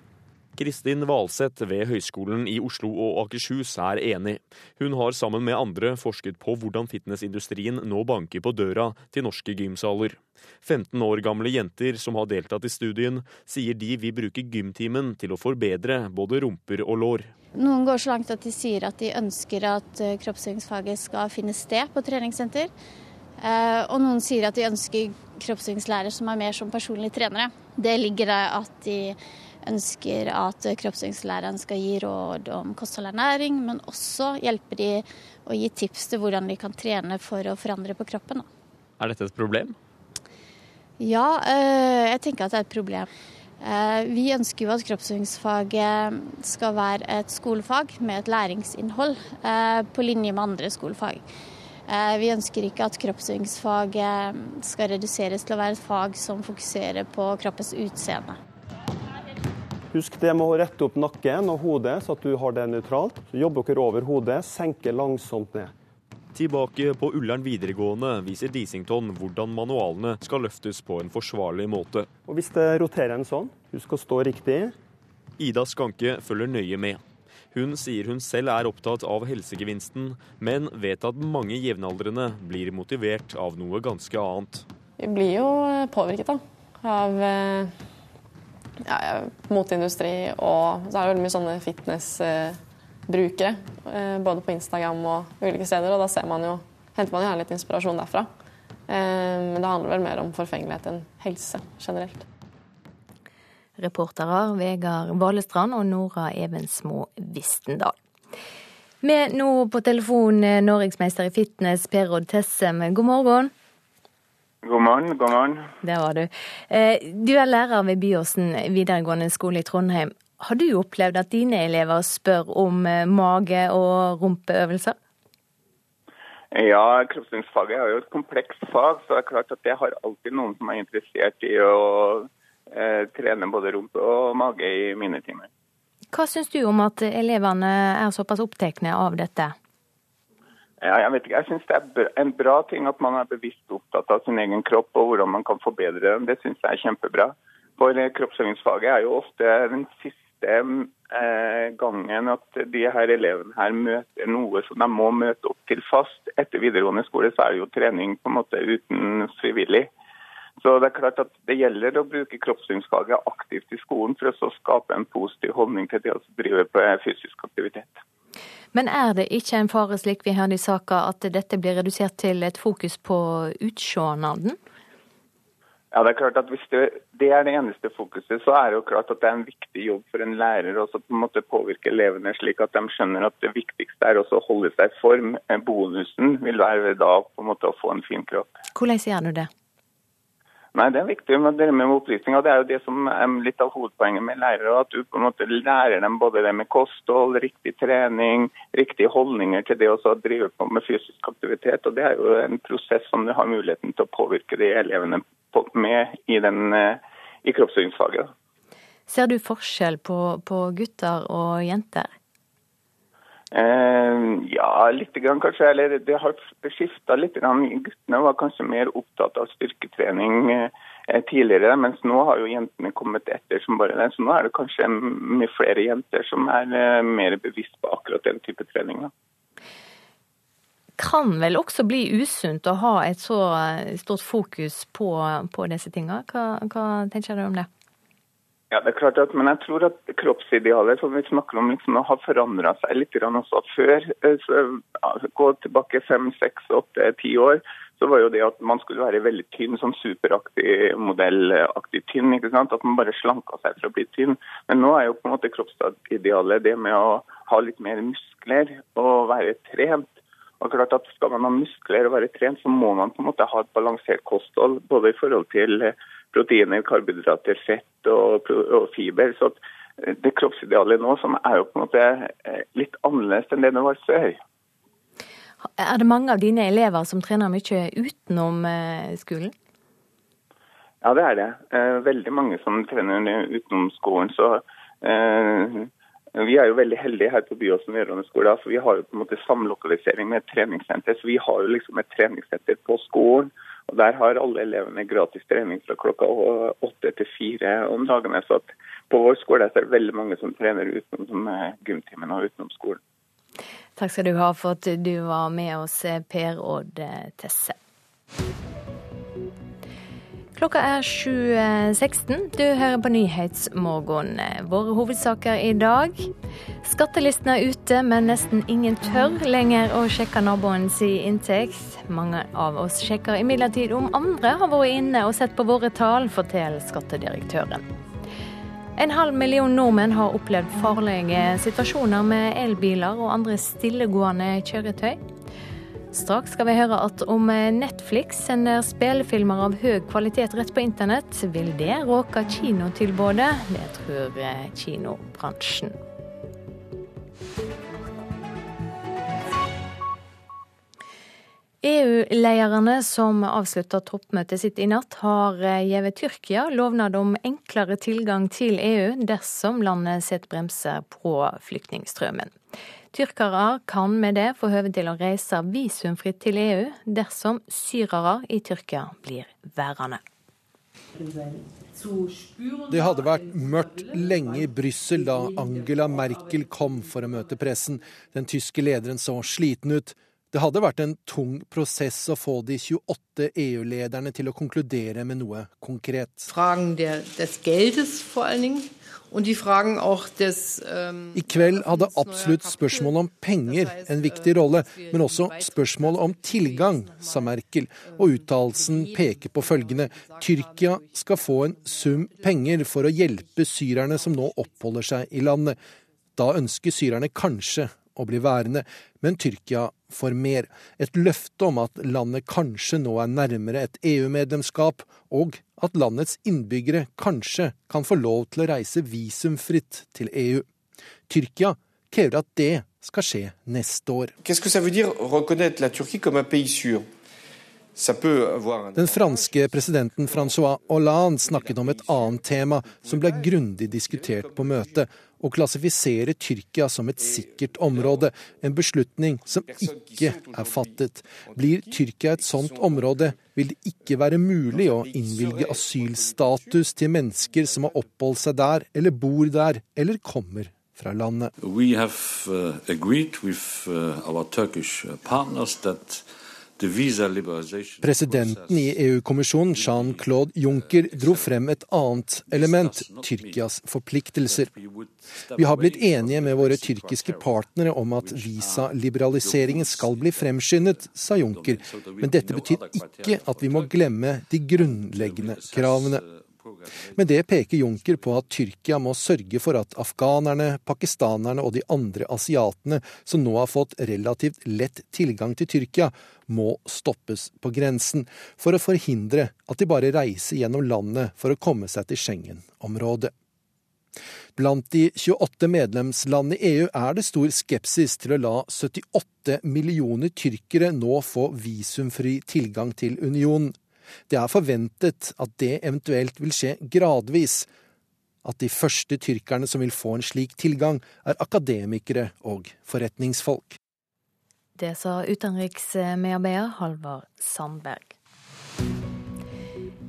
[SPEAKER 36] Kristin Valseth ved Høgskolen i Oslo og Akershus er enig. Hun har sammen med andre forsket på hvordan fitnessindustrien nå banker på døra til norske gymsaler. 15 år gamle jenter som har deltatt i studien, sier de vil bruke gymtimen til å forbedre både rumper og lår.
[SPEAKER 33] Noen går så langt at de sier at de ønsker at eh, kroppsøvingsfaget skal finne sted på treningssenter. Eh, og noen sier at de ønsker kroppsøvingslærer som er mer som personlige trenere. Det ligger der at de ønsker at kroppsøvingslæreren skal gi råd om kosthold og ernæring, men også hjelpe de å gi tips til hvordan de kan trene for å forandre på kroppen.
[SPEAKER 36] Er dette et problem?
[SPEAKER 33] Ja, eh, jeg tenker at det er et problem. Eh, vi ønsker jo at kroppsøvingsfaget skal være et skolefag med et læringsinnhold, eh, på linje med andre skolefag. Vi ønsker ikke at kroppsøvingsfaget skal reduseres til å være et fag som fokuserer på kroppens utseende.
[SPEAKER 35] Husk det med å rette opp nakken og hodet, så at du har det nøytralt. Så Jobber dere over hodet, senker langsomt ned.
[SPEAKER 36] Tilbake på Ullern videregående viser Disington hvordan manualene skal løftes på en forsvarlig måte.
[SPEAKER 35] Og Hvis det roterer en sånn, husk å stå riktig.
[SPEAKER 36] Ida Skanke følger nøye med. Hun sier hun selv er opptatt av helsegevinsten, men vet at mange jevnaldrende blir motivert av noe ganske annet.
[SPEAKER 37] Vi blir jo påvirket da, av eh, ja, moteindustri, og så er det veldig mye sånne fitnessbrukere. Eh, både på Instagram og ulike steder, og da ser man jo, henter man gjerne litt inspirasjon derfra. Eh, men det handler vel mer om forfengelighet enn helse generelt.
[SPEAKER 11] Reportere Vegard Valestrand og Nora Evensmo Vistendal. Med nå på telefon norgesmester i fitness Per Odd Tessem, god morgen.
[SPEAKER 38] God morgen. god morgen.
[SPEAKER 11] Der var du. Eh, du er lærer ved Byåsen videregående skole i Trondheim. Har du opplevd at dine elever spør om eh, mage- og rumpeøvelser?
[SPEAKER 38] Ja, kroppsøvingsfaget er jo et komplekst fag, så det er klart at jeg har alltid noen som er interessert i å eh, trene både rumpe og mage i mine timer.
[SPEAKER 11] Hva syns du om at elevene er såpass opptatt av dette?
[SPEAKER 38] Ja, jeg vet ikke. Jeg syns det er en bra ting at man er bevisst opptatt av sin egen kropp og hvordan man kan forbedre den. Det syns jeg er kjempebra. For eh, kroppsøvingsfaget er jo ofte den siste eh, gangen at de her elevene her møter noe som de må møte opp til fast. Etter videregående skole så er det jo trening på en måte uten frivillig. Så det er klart at det gjelder å bruke kroppssynsfaget aktivt i skolen for å skape en positiv holdning til det å drive på fysisk aktivitet.
[SPEAKER 11] Men er det ikke en fare, slik vi hørte i saka, at dette blir redusert til et fokus på utsjånaden?
[SPEAKER 38] Ja, det er klart at Hvis det, det, er det eneste fokuset, så er det jo klart at det er en viktig jobb for en lærer å på en måte påvirke elevene slik at de skjønner at det viktigste er å holde seg i form. Bonusen vil være da på en måte å få en fin kropp.
[SPEAKER 11] Hvordan gjør du det?
[SPEAKER 38] Nei, Det er viktig med det med opplysning. og Det er jo det som er litt av hovedpoenget med lærere. At du på en måte lærer dem både det med kosthold, riktig trening, riktige holdninger til det å drive på med fysisk aktivitet. og Det er jo en prosess som du har muligheten til å påvirke de elevene med i, den, eh, i kroppsøvingsfaget.
[SPEAKER 11] Ser du forskjell på, på gutter og jenter?
[SPEAKER 38] Eh, ja, litt grann kanskje. Eller det har skifta litt. Guttene var kanskje mer opptatt av styrketrening eh, tidligere, mens nå har jo jentene kommet etter som bare det. Så nå er det kanskje mye flere jenter som er eh, mer bevisst på akkurat den type trening.
[SPEAKER 11] Kan vel også bli usunt å ha et så stort fokus på, på disse tingene. Hva, hva tenker du om det?
[SPEAKER 38] Ja, det er klart at, men jeg tror at kroppsidealet som vi snakker om, liksom, har forandra seg litt også. Før, eh, så, ja, gå tilbake fem, seks, åtte, ti år, så var jo det at man skulle være veldig tynn, sånn superaktig modellaktig tynn. ikke sant? At man bare slanka seg for å bli tynn. Men nå er jo på en måte kroppsidealet det med å ha litt mer muskler og være trent. Og klart at Skal man ha muskler og være trent, så må man på en måte ha et balansert kosthold. Både i forhold til proteiner, karbohydrater, fett og, og fiber. Så eh, det kroppsidealet nå som er jo på en måte eh, litt annerledes enn det det var før.
[SPEAKER 11] Er det mange av dine elever som trener mye utenom eh, skolen?
[SPEAKER 38] Ja, det er det. Veldig mange som trener utenom skolen. Så eh, vi er jo veldig heldige her på Byåsen videregående skole. for Vi har jo på en måte samlokalisering med et treningssenter. Så vi har jo liksom et treningssenter på skolen. Og Der har alle elevene gratis trening fra klokka åtte til fire om dagene. Så på vår skole er det veldig mange som trener utenom gymtimen og utenom skolen.
[SPEAKER 11] Takk skal du ha for at du var med oss, Per Odd Tesse. Klokka er 7.16. Du hører på Nyhetsmorgen. Våre hovedsaker i dag. Skattelistene er ute, men nesten ingen tør lenger å sjekke naboens inntekt. Mange av oss sjekker imidlertid om andre har vært inne og sett på våre tall, forteller skattedirektøren. En halv million nordmenn har opplevd farlige situasjoner med elbiler og andre stillegående kjøretøy. Straks skal vi høre at om Netflix sender spillefilmer av høy kvalitet rett på internett, vil det råke kinotilbudet. Det tror kinobransjen. EU-lederne som avslutta toppmøtet sitt i natt, har gitt Tyrkia lovnad om enklere tilgang til EU dersom landet setter bremser på flyktningstrømmen. Tyrkere kan med det få høve til å reise visumfritt til EU dersom syrere i Tyrkia blir værende.
[SPEAKER 39] Det hadde vært mørkt lenge i Brussel da Angela Merkel kom for å møte pressen. Den tyske lederen så sliten ut. Det hadde vært en tung prosess å få de 28 EU-lederne til å konkludere med noe konkret.
[SPEAKER 40] Fragen des Geldes vor allen Dingen
[SPEAKER 39] I kveld hadde absolutt spørsmålet om penger en viktig rolle, men også spørsmålet om tilgang, sa Merkel, og uttalelsen peker på følgende. Tyrkia skal få en sum penger for å hjelpe syrerne som nå oppholder seg i landet. Da ønsker syrerne kanskje å bli værende, men Tyrkia får mer. Et løfte om at landet kanskje nå er nærmere et EU-medlemskap, og at landets innbyggere kanskje kan få lov til å reise visumfritt til EU. Tyrkia krever at det skal skje neste år. Den franske presidenten Francois Hollande snakket om et annet tema som ble grundig diskutert på møtet, å klassifisere Tyrkia som et sikkert område, en beslutning som ikke er fattet. Blir Tyrkia et sånt område, vil det ikke være mulig å innvilge asylstatus til mennesker som har oppholdt seg der, eller bor der, eller kommer fra landet.
[SPEAKER 41] We have uh, agreed with uh, our Turkish partners
[SPEAKER 39] Presidenten i EU-kommisjonen, Jean-Claude Juncker, dro frem et annet element, Tyrkias forpliktelser. Vi har blitt enige med våre tyrkiske partnere om at visaliberaliseringen skal bli fremskyndet, sa Juncker, men dette betyr ikke at vi må glemme de grunnleggende kravene. Med det peker Juncker på at Tyrkia må sørge for at afghanerne, pakistanerne og de andre asiatene som nå har fått relativt lett tilgang til Tyrkia, må stoppes på grensen, for å forhindre at de bare reiser gjennom landet for å komme seg til Schengen-området. Blant de 28 medlemslandene i EU er det stor skepsis til å la 78 millioner tyrkere nå få visumfri tilgang til unionen. Det er forventet at det eventuelt vil skje gradvis. At de første tyrkerne som vil få en slik tilgang, er akademikere og forretningsfolk.
[SPEAKER 11] Det sa utenriksmedarbeider Halvard Sandberg.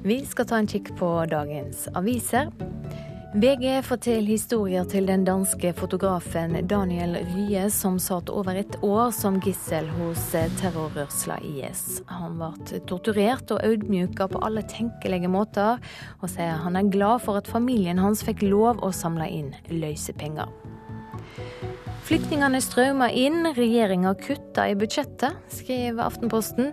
[SPEAKER 11] Vi skal ta en kikk på dagens aviser. VG forteller historier til den danske fotografen Daniel Rye, som satt over et år som gissel hos terrorrørsla IS. Han ble torturert og audmjuka på alle tenkelige måter, og sier han er glad for at familien hans fikk lov å samle inn løsepenger. Flyktningene strømmer inn, regjeringa kutter i budsjettet, skriver Aftenposten.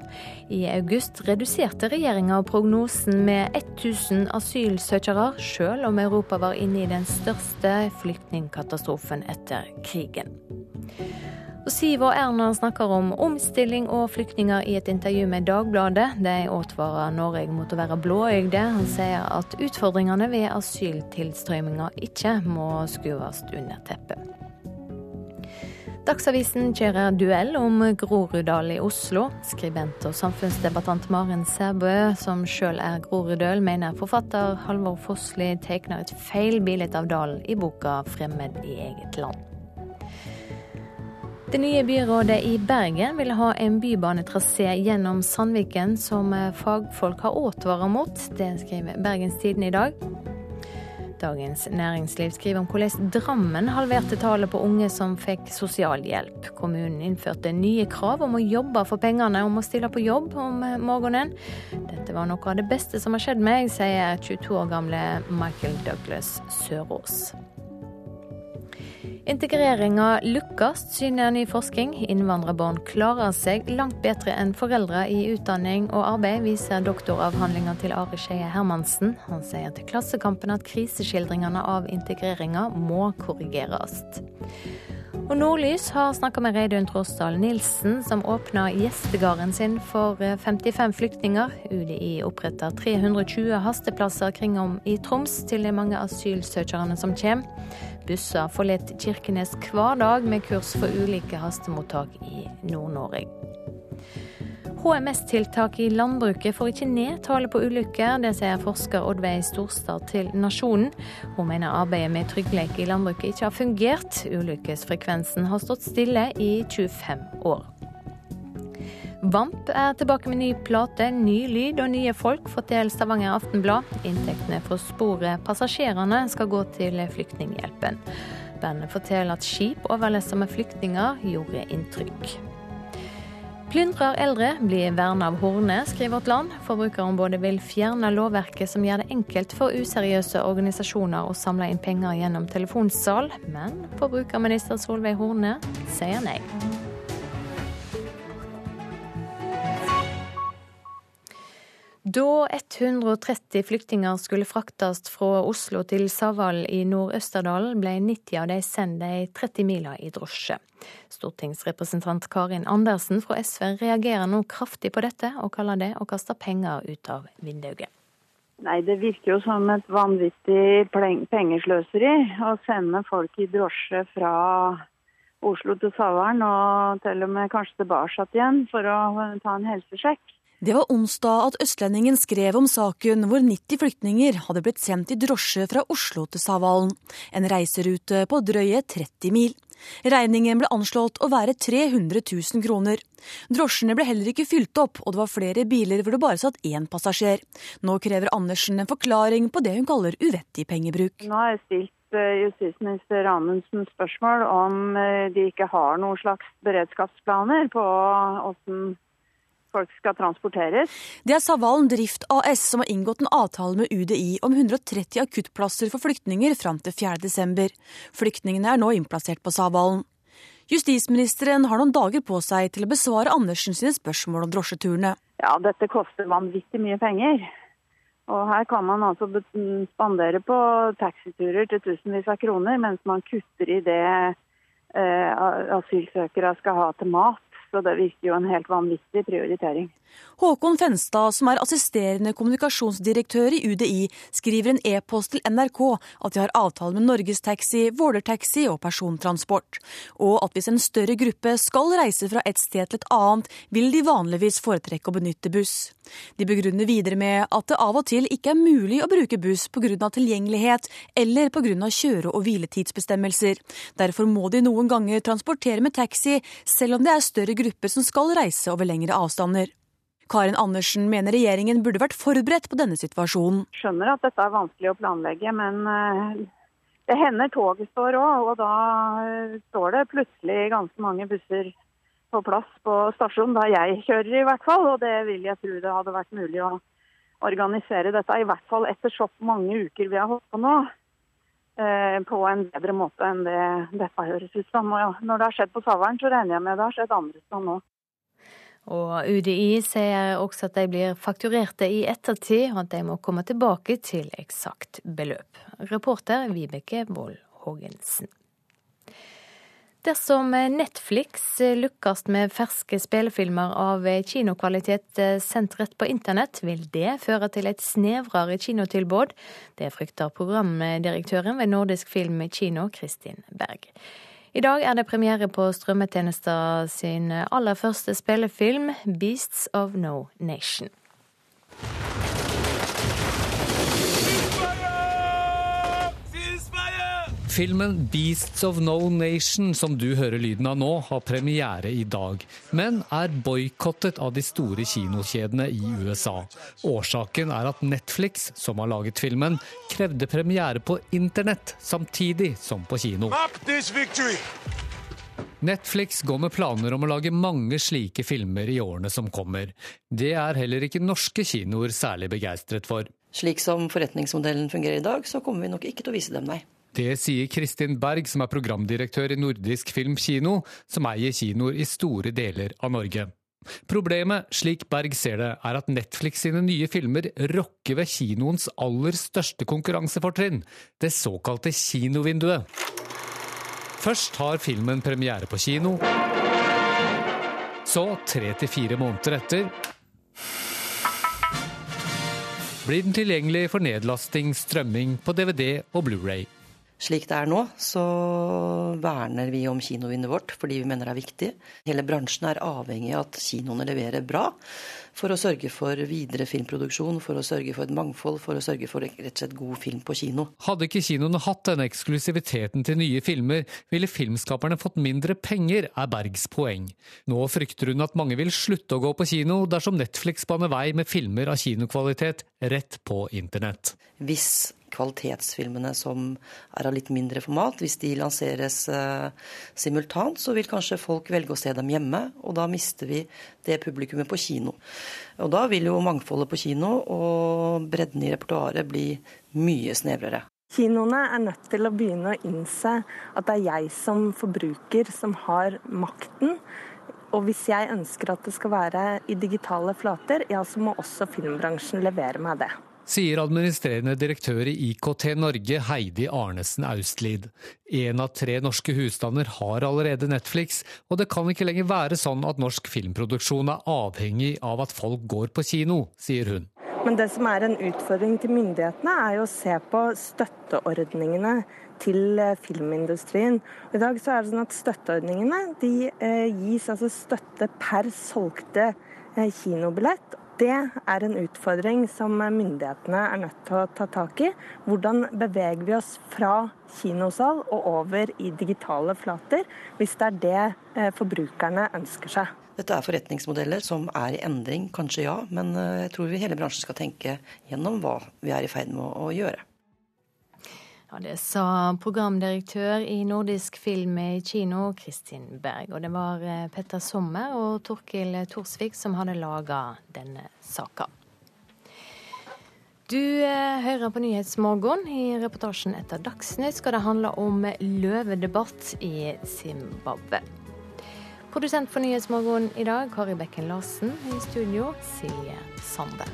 [SPEAKER 11] I august reduserte regjeringa prognosen med 1000 asylsøkere, selv om Europa var inne i den største flyktningkatastrofen etter krigen. Og Siv og Erna snakker om omstilling og flyktninger i et intervju med Dagbladet. De advarer Norge mot å være blåøyde. Han sier at utfordringene ved asyltilstrømminga ikke må skues under teppet. Dagsavisen kjører duell om Groruddal i Oslo. Skribent og samfunnsdebattant Maren Sæbø, som sjøl er groruddøl, mener forfatter Halvor Fossli tegner et feil bilde av dalen i boka 'Fremmed i eget land'. Det nye byrådet i Bergen vil ha en bybanetrasé gjennom Sandviken som fagfolk har advart mot. Det skriver Bergens Tidende i dag. Dagens Næringsliv skriver om hvordan Drammen halverte tallet på unge som fikk sosialhjelp. Kommunen innførte nye krav om å jobbe for pengene, om å stille på jobb om morgenen. Dette var noe av det beste som har skjedd meg, sier 22 år gamle Michael Douglas Sørås. Integreringa lykkes, syner ny forskning. Innvandrerbarn klarer seg langt bedre enn foreldre i utdanning og arbeid, viser doktoravhandlinga til Are Skeie Hermansen. Han sier til Klassekampen at kriseskildringene av integreringa må korrigeres. Og Nordlys har snakka med Reidun Tråsdal Nilsen, som åpna gjestegarden sin for 55 flyktninger. UDI oppretter 320 hasteplasser kring om i Troms til de mange asylsøkerne som kommer. Busser forlater Kirkenes hver dag med kurs for ulike hastemottak i Nord-Norge. HMS-tiltak i landbruket får ikke ned tallet på ulykker. Det sier forsker Oddveig Storstad til Nasjonen. Hun mener arbeidet med trygghet i landbruket ikke har fungert. Ulykkesfrekvensen har stått stille i 25 år. Vamp er tilbake med ny plate, ny lyd og nye folk, forteller Stavanger Aftenblad. Inntektene for sporet passasjerene skal gå til Flyktninghjelpen. Bandet forteller at skip overlessa med flyktninger gjorde inntrykk. Plyndrer eldre blir verna av Horne, skriver Vårt Land. Forbrukerombudet vil fjerne lovverket som gjør det enkelt for useriøse organisasjoner å samle inn penger gjennom telefonsal, men forbrukerminister Solveig Horne sier nei. Da 130 flyktninger skulle fraktes fra Oslo til Savall i Nord-Østerdalen, ble 90 av de sendt de 30 mila i drosje. Stortingsrepresentant Karin Andersen fra SV reagerer nå kraftig på dette, og kaller det å kaste penger ut av vinduet.
[SPEAKER 41] Nei, Det virker jo som et vanvittig pengesløseri å sende folk i drosje fra Oslo til Savalen, og til og med kanskje tilbake igjen for å ta en helsesjekk.
[SPEAKER 42] Det var onsdag at Østlendingen skrev om saken hvor 90 flyktninger hadde blitt sendt i drosje fra Oslo til Savalen, en reiserute på drøye 30 mil. Regningen ble anslått å være 300 000 kroner. Drosjene ble heller ikke fylt opp, og det var flere biler hvor det bare satt én passasjer. Nå krever Andersen en forklaring på det hun kaller uvettig pengebruk.
[SPEAKER 41] Nå har jeg stilt eh, justisminister Amundsen spørsmål om eh, de ikke har noen slags beredskapsplaner på hvordan folk skal transporteres.
[SPEAKER 42] Det er Savalen Drift AS som har inngått en avtale med UDI om 130 akuttplasser for flyktninger fram til 4.12. Flyktningene er nå innplassert på Savalen. Justisministeren har noen dager på seg til å besvare Andersen sine spørsmål om drosjeturene.
[SPEAKER 41] Ja, dette koster vanvittig mye penger. Og her kan man altså spandere på taxiturer til tusenvis av kroner, mens man kutter i det eh, asylsøkere skal ha til mat. Så det virker jo en helt vanvittig prioritering.
[SPEAKER 42] Håkon Fenstad, som er assisterende kommunikasjonsdirektør i UDI, skriver en e-post til NRK at de har avtale med Norgestaxi, Vålertaxi og persontransport, og at hvis en større gruppe skal reise fra et sted til et annet, vil de vanligvis foretrekke å benytte buss. De begrunner videre med at det av og til ikke er mulig å bruke buss pga. tilgjengelighet eller pga. kjøre- og hviletidsbestemmelser. Derfor må de noen ganger transportere med taxi, selv om det er større grupper som skal reise over lengre avstander. Karin Andersen mener regjeringen burde vært forberedt på denne situasjonen.
[SPEAKER 41] Skjønner at dette er vanskelig å planlegge, men eh, det hender toget står òg. Og da eh, står det plutselig ganske mange busser på plass på stasjonen, der jeg kjører i hvert fall. Og det vil jeg tro det hadde vært mulig å organisere dette, i hvert fall etter så mange uker vi har holdt på nå. Eh, på en bedre måte enn det dette høres ut som. Og når det har skjedd på Savern, så regner jeg med det har skjedd andre steder nå.
[SPEAKER 11] Og UDI sier også at de blir fakturerte i ettertid, og at de må komme tilbake til eksakt beløp. Reporter Vibeke Wold Haagensen. Dersom Netflix lykkes med ferske spillefilmer av kinokvalitet sendt rett på internett, vil det føre til et snevrere kinotilbud. Det frykter programdirektøren ved Nordisk Film Kino, Kristin Berg. I dag er det premiere på strømmetjenesta sin aller første spillefilm, 'Beasts of No Nation'.
[SPEAKER 43] Filmen 'Beasts of No Nation', som du hører lyden av nå, har premiere i dag, men er boikottet av de store kinokjedene i USA. Årsaken er at Netflix, som har laget filmen, krevde premiere på internett samtidig som på kino. Netflix går med planer om å lage mange slike filmer i årene som kommer. Det er heller ikke norske kinoer særlig begeistret for.
[SPEAKER 35] Slik som forretningsmodellen fungerer i dag, så kommer vi nok ikke til å vise dem, nei.
[SPEAKER 43] Det sier Kristin Berg, som er programdirektør i Nordisk Film Kino, som eier kinoer i store deler av Norge. Problemet, slik Berg ser det, er at Netflix sine nye filmer rokker ved kinoens aller største konkurransefortrinn, det såkalte kinovinduet. Først har filmen premiere på kino. Så, tre til fire måneder etter, blir den tilgjengelig for nedlasting, strømming på DVD og Blu-ray.
[SPEAKER 35] Slik det er nå, så verner vi om kinovinduet vårt fordi vi mener det er viktig. Hele bransjen er avhengig av at kinoene leverer bra for å sørge for videre filmproduksjon, for å sørge for et mangfold, for å sørge for rett og slett god film på kino.
[SPEAKER 43] Hadde ikke kinoene hatt denne eksklusiviteten til nye filmer, ville filmskaperne fått mindre penger, er Bergs poeng. Nå frykter hun at mange vil slutte å gå på kino dersom Netflix baner vei med filmer av kinokvalitet rett på internett.
[SPEAKER 35] Hvis kvalitetsfilmene som er av litt mindre format. Hvis de lanseres uh, simultant, så vil kanskje folk velge å se dem hjemme, og da mister vi det publikummet på kino. Og da vil jo mangfoldet på kino og bredden i repertoaret bli mye snevrere.
[SPEAKER 44] Kinoene er nødt til å begynne å innse at det er jeg som forbruker som har makten. Og hvis jeg ønsker at det skal være i digitale flater, ja, så må også filmbransjen levere meg det
[SPEAKER 43] sier administrerende direktør i IKT Norge Heidi Arnesen Austlid. Én av tre norske husstander har allerede Netflix, og det kan ikke lenger være sånn at norsk filmproduksjon er avhengig av at folk går på kino, sier hun.
[SPEAKER 44] Men det som er en utfordring til myndighetene, er jo å se på støtteordningene til eh, filmindustrien. I dag så er det sånn at Støtteordningene de eh, gis altså støtte per solgte eh, kinobillett. Det er en utfordring som myndighetene er nødt til å ta tak i. Hvordan beveger vi oss fra kinosal og over i digitale flater, hvis det er det eh, forbrukerne ønsker seg.
[SPEAKER 35] Dette er forretningsmodeller som er i endring, kanskje ja, men eh, jeg tror vi hele bransjen skal tenke gjennom hva vi er i ferd med å gjøre.
[SPEAKER 11] Ja, Det sa programdirektør i Nordisk film i kino, Kristin Berg. Og det var eh, Petter Sommer og Torkil Torsvik som hadde laga denne saka. Du eh, hører på Nyhetsmorgen. I reportasjen etter Dagsnytt skal det handle om løvedebatt i Zimbabwe. Produsent for Nyhetsmorgen i dag, Kari Bekken Larsen. I studio, Silje Sande.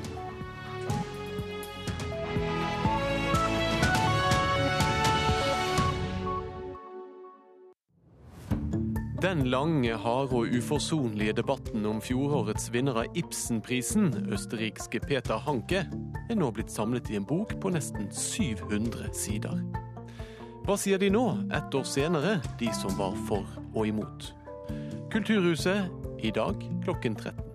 [SPEAKER 45] Den lange, harde og uforsonlige debatten om fjorårets vinner av Ibsenprisen, østerrikske Peter Hanke, er nå blitt samlet i en bok på nesten 700 sider. Hva sier de nå, ett år senere, de som var for og imot? Kulturhuset i dag klokken 13.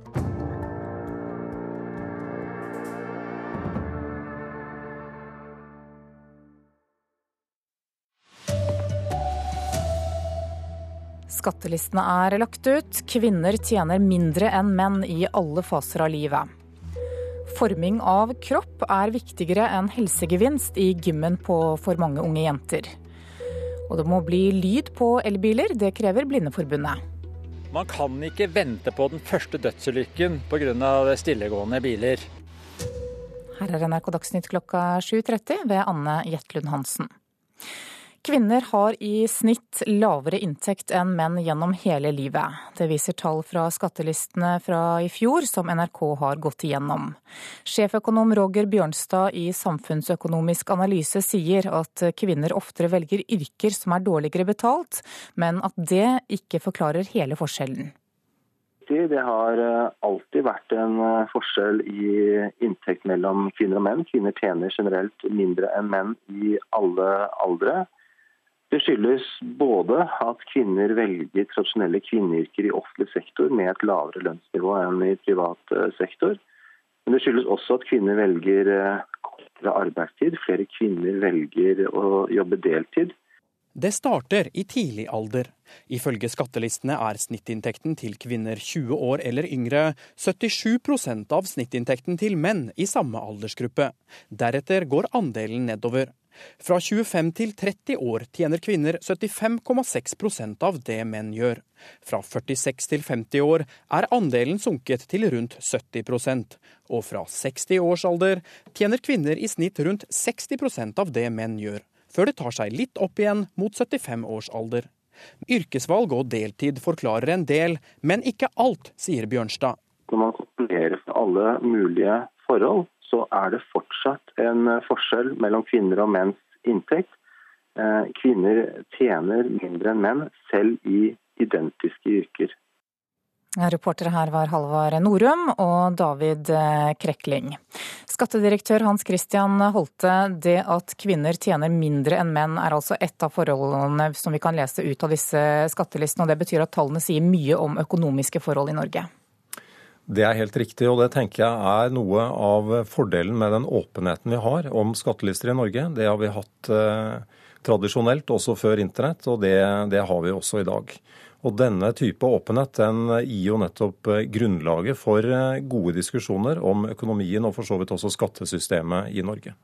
[SPEAKER 1] Skattelistene er lagt ut. Kvinner tjener mindre enn menn i alle faser av livet. Forming av kropp er viktigere enn helsegevinst i gymmen på for mange unge jenter. Og det må bli lyd på elbiler, det krever Blindeforbundet.
[SPEAKER 46] Man kan ikke vente på den første dødsulykken pga. stillegående biler.
[SPEAKER 1] Her er NRK Dagsnytt klokka 7.30 ved Anne Jetlund Hansen. Kvinner har i snitt lavere inntekt enn menn gjennom hele livet. Det viser tall fra skattelistene fra i fjor som NRK har gått igjennom. Sjeføkonom Roger Bjørnstad i Samfunnsøkonomisk analyse sier at kvinner oftere velger yrker som er dårligere betalt, men at det ikke forklarer hele forskjellen.
[SPEAKER 47] Det har eh, alltid vært en eh, forskjell i inntekt mellom kvinner og menn. Kvinner tjener generelt mindre enn menn i alle aldre. Det skyldes både at kvinner velger tradisjonelle kvinneyrker i offentlig sektor med et lavere lønnsnivå enn i privat eh, sektor. Men det skyldes også at kvinner velger eh, kortere arbeidstid. Flere kvinner velger å jobbe deltid.
[SPEAKER 2] Det starter i tidlig alder. Ifølge skattelistene er snittinntekten til kvinner 20 år eller yngre 77% av snittinntekten til menn i samme aldersgruppe. Deretter går andelen nedover. Fra 25 til 30 år tjener kvinner 75,6% av det menn gjør. Fra 46 til 50 år er andelen sunket til rundt 70% og fra 60 års alder tjener kvinner i snitt rundt 60% av det menn gjør, før det tar seg litt opp igjen mot 75 års alder. Yrkesvalg og deltid forklarer en del, men ikke alt, sier Bjørnstad.
[SPEAKER 47] Når man kontrollerer alle mulige forhold, så er det fortsatt en forskjell mellom kvinner og menns inntekt. Eh, kvinner tjener mindre enn menn, selv i identiske yrker.
[SPEAKER 1] Reportere her var Halvard Norum og David eh, Krekling. Skattedirektør Hans Christian Holte, det at kvinner tjener mindre enn menn er altså ett av forholdene som vi kan lese ut av disse skattelistene. og Det betyr at tallene sier mye om økonomiske forhold i Norge?
[SPEAKER 34] Det er helt riktig, og det tenker jeg er noe av fordelen med den åpenheten vi har om skattelister i Norge. Det har vi hatt eh, tradisjonelt også før internett, og det, det, har vi også i dag. Og Denne type åpenhet den gir jo nettopp eh, grunnlaget for eh, gode diskusjoner om økonomien og for så vidt også skattesystemet i Norge.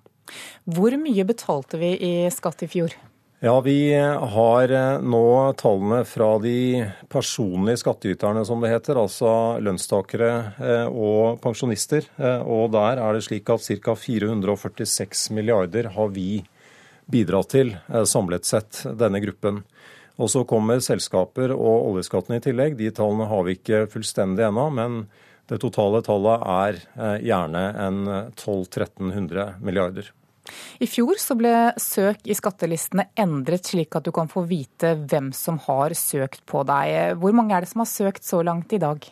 [SPEAKER 1] Hvor mye betalte vi i skatt i fjor?
[SPEAKER 34] Ja, Vi har eh, nå tallene fra de personlige skattyterne, som det heter. Altså lønnstakere eh, og pensjonister. Eh, og Der er det slik at ca. 446 milliarder har vi bidratt til samlet sett, denne gruppen. Og Så kommer selskaper og oljeskatten i tillegg. De tallene har vi ikke fullstendig ennå. men det totale tallet er gjerne en 1200-1300 milliarder.
[SPEAKER 1] I fjor så ble søk i skattelistene endret slik at du kan få vite hvem som har søkt på deg. Hvor mange er det som har søkt så langt i dag?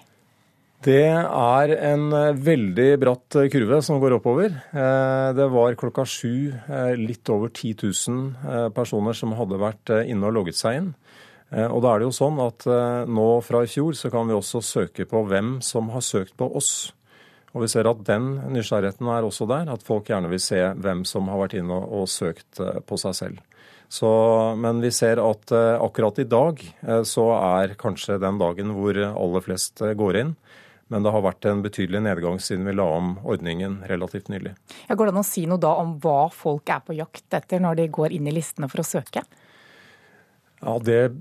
[SPEAKER 34] Det er en eh, veldig bratt eh, kurve som går oppover. Eh, det var klokka sju litt over 10 000 personer som hadde vært inne og logget seg inn. Og da er det jo sånn at nå fra i fjor så kan vi også søke på hvem som har søkt på oss. Og vi ser at den nysgjerrigheten er også der, at folk gjerne vil se hvem som har vært inne og, søkt eh, på seg selv. Så, men vi ser at uh, akkurat i dag uh, så er kanskje den dagen hvor aller flest går inn. Men det har vært en betydelig nedgang siden vi la om ordningen relativt nylig.
[SPEAKER 1] Ja, går det an å si noe da om hva folk er på jakt etter når de går inn i listene for å søke?
[SPEAKER 34] Ja, Det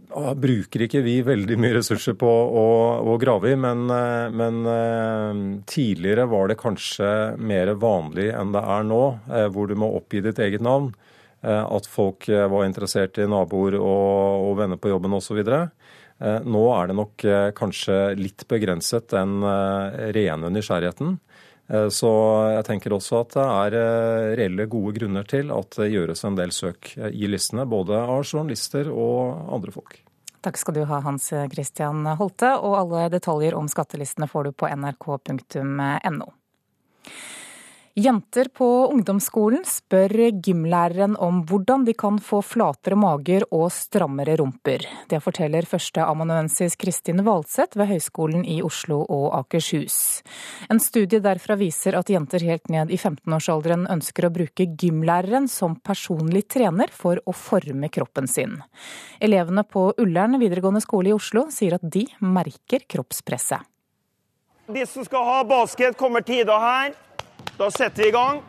[SPEAKER 34] bruker ikke vi veldig mye ressurser på å, å grave i, men, eh, men, eh, tidligere var det kanskje mer vanlig enn det er nå, eh, hvor du må oppgi ditt eget navn. At folk var interessert i naboer og, og venner på jobben osv. Nå er det nok kanskje litt begrenset den rene nysgjerrigheten. Eh, så jeg tenker også at det er eh, reelle, gode grunner til at det gjøres en del søk eh, i listene, både av journalister og andre folk.
[SPEAKER 1] Takk skal du ha, Hans Christian Holte. Og alle detaljer om skattelistene får du på nrk.no. Jenter på ungdomsskolen spør gymlæreren om hvordan de kan få flatere mager og strammere rumper. Det forteller førsteamanuensis Kristin Valseth ved Høgskolen i Oslo og Akershus. En studie derfra viser at jenter helt ned i 15-årsalderen ønsker å bruke gymlæreren som personlig trener for å forme kroppen sin. Elevene på Ullern videregående skole i Oslo sier at de merker kroppspresset.
[SPEAKER 48] De som skal ha basket, kommer tida her. Da setter vi i gang.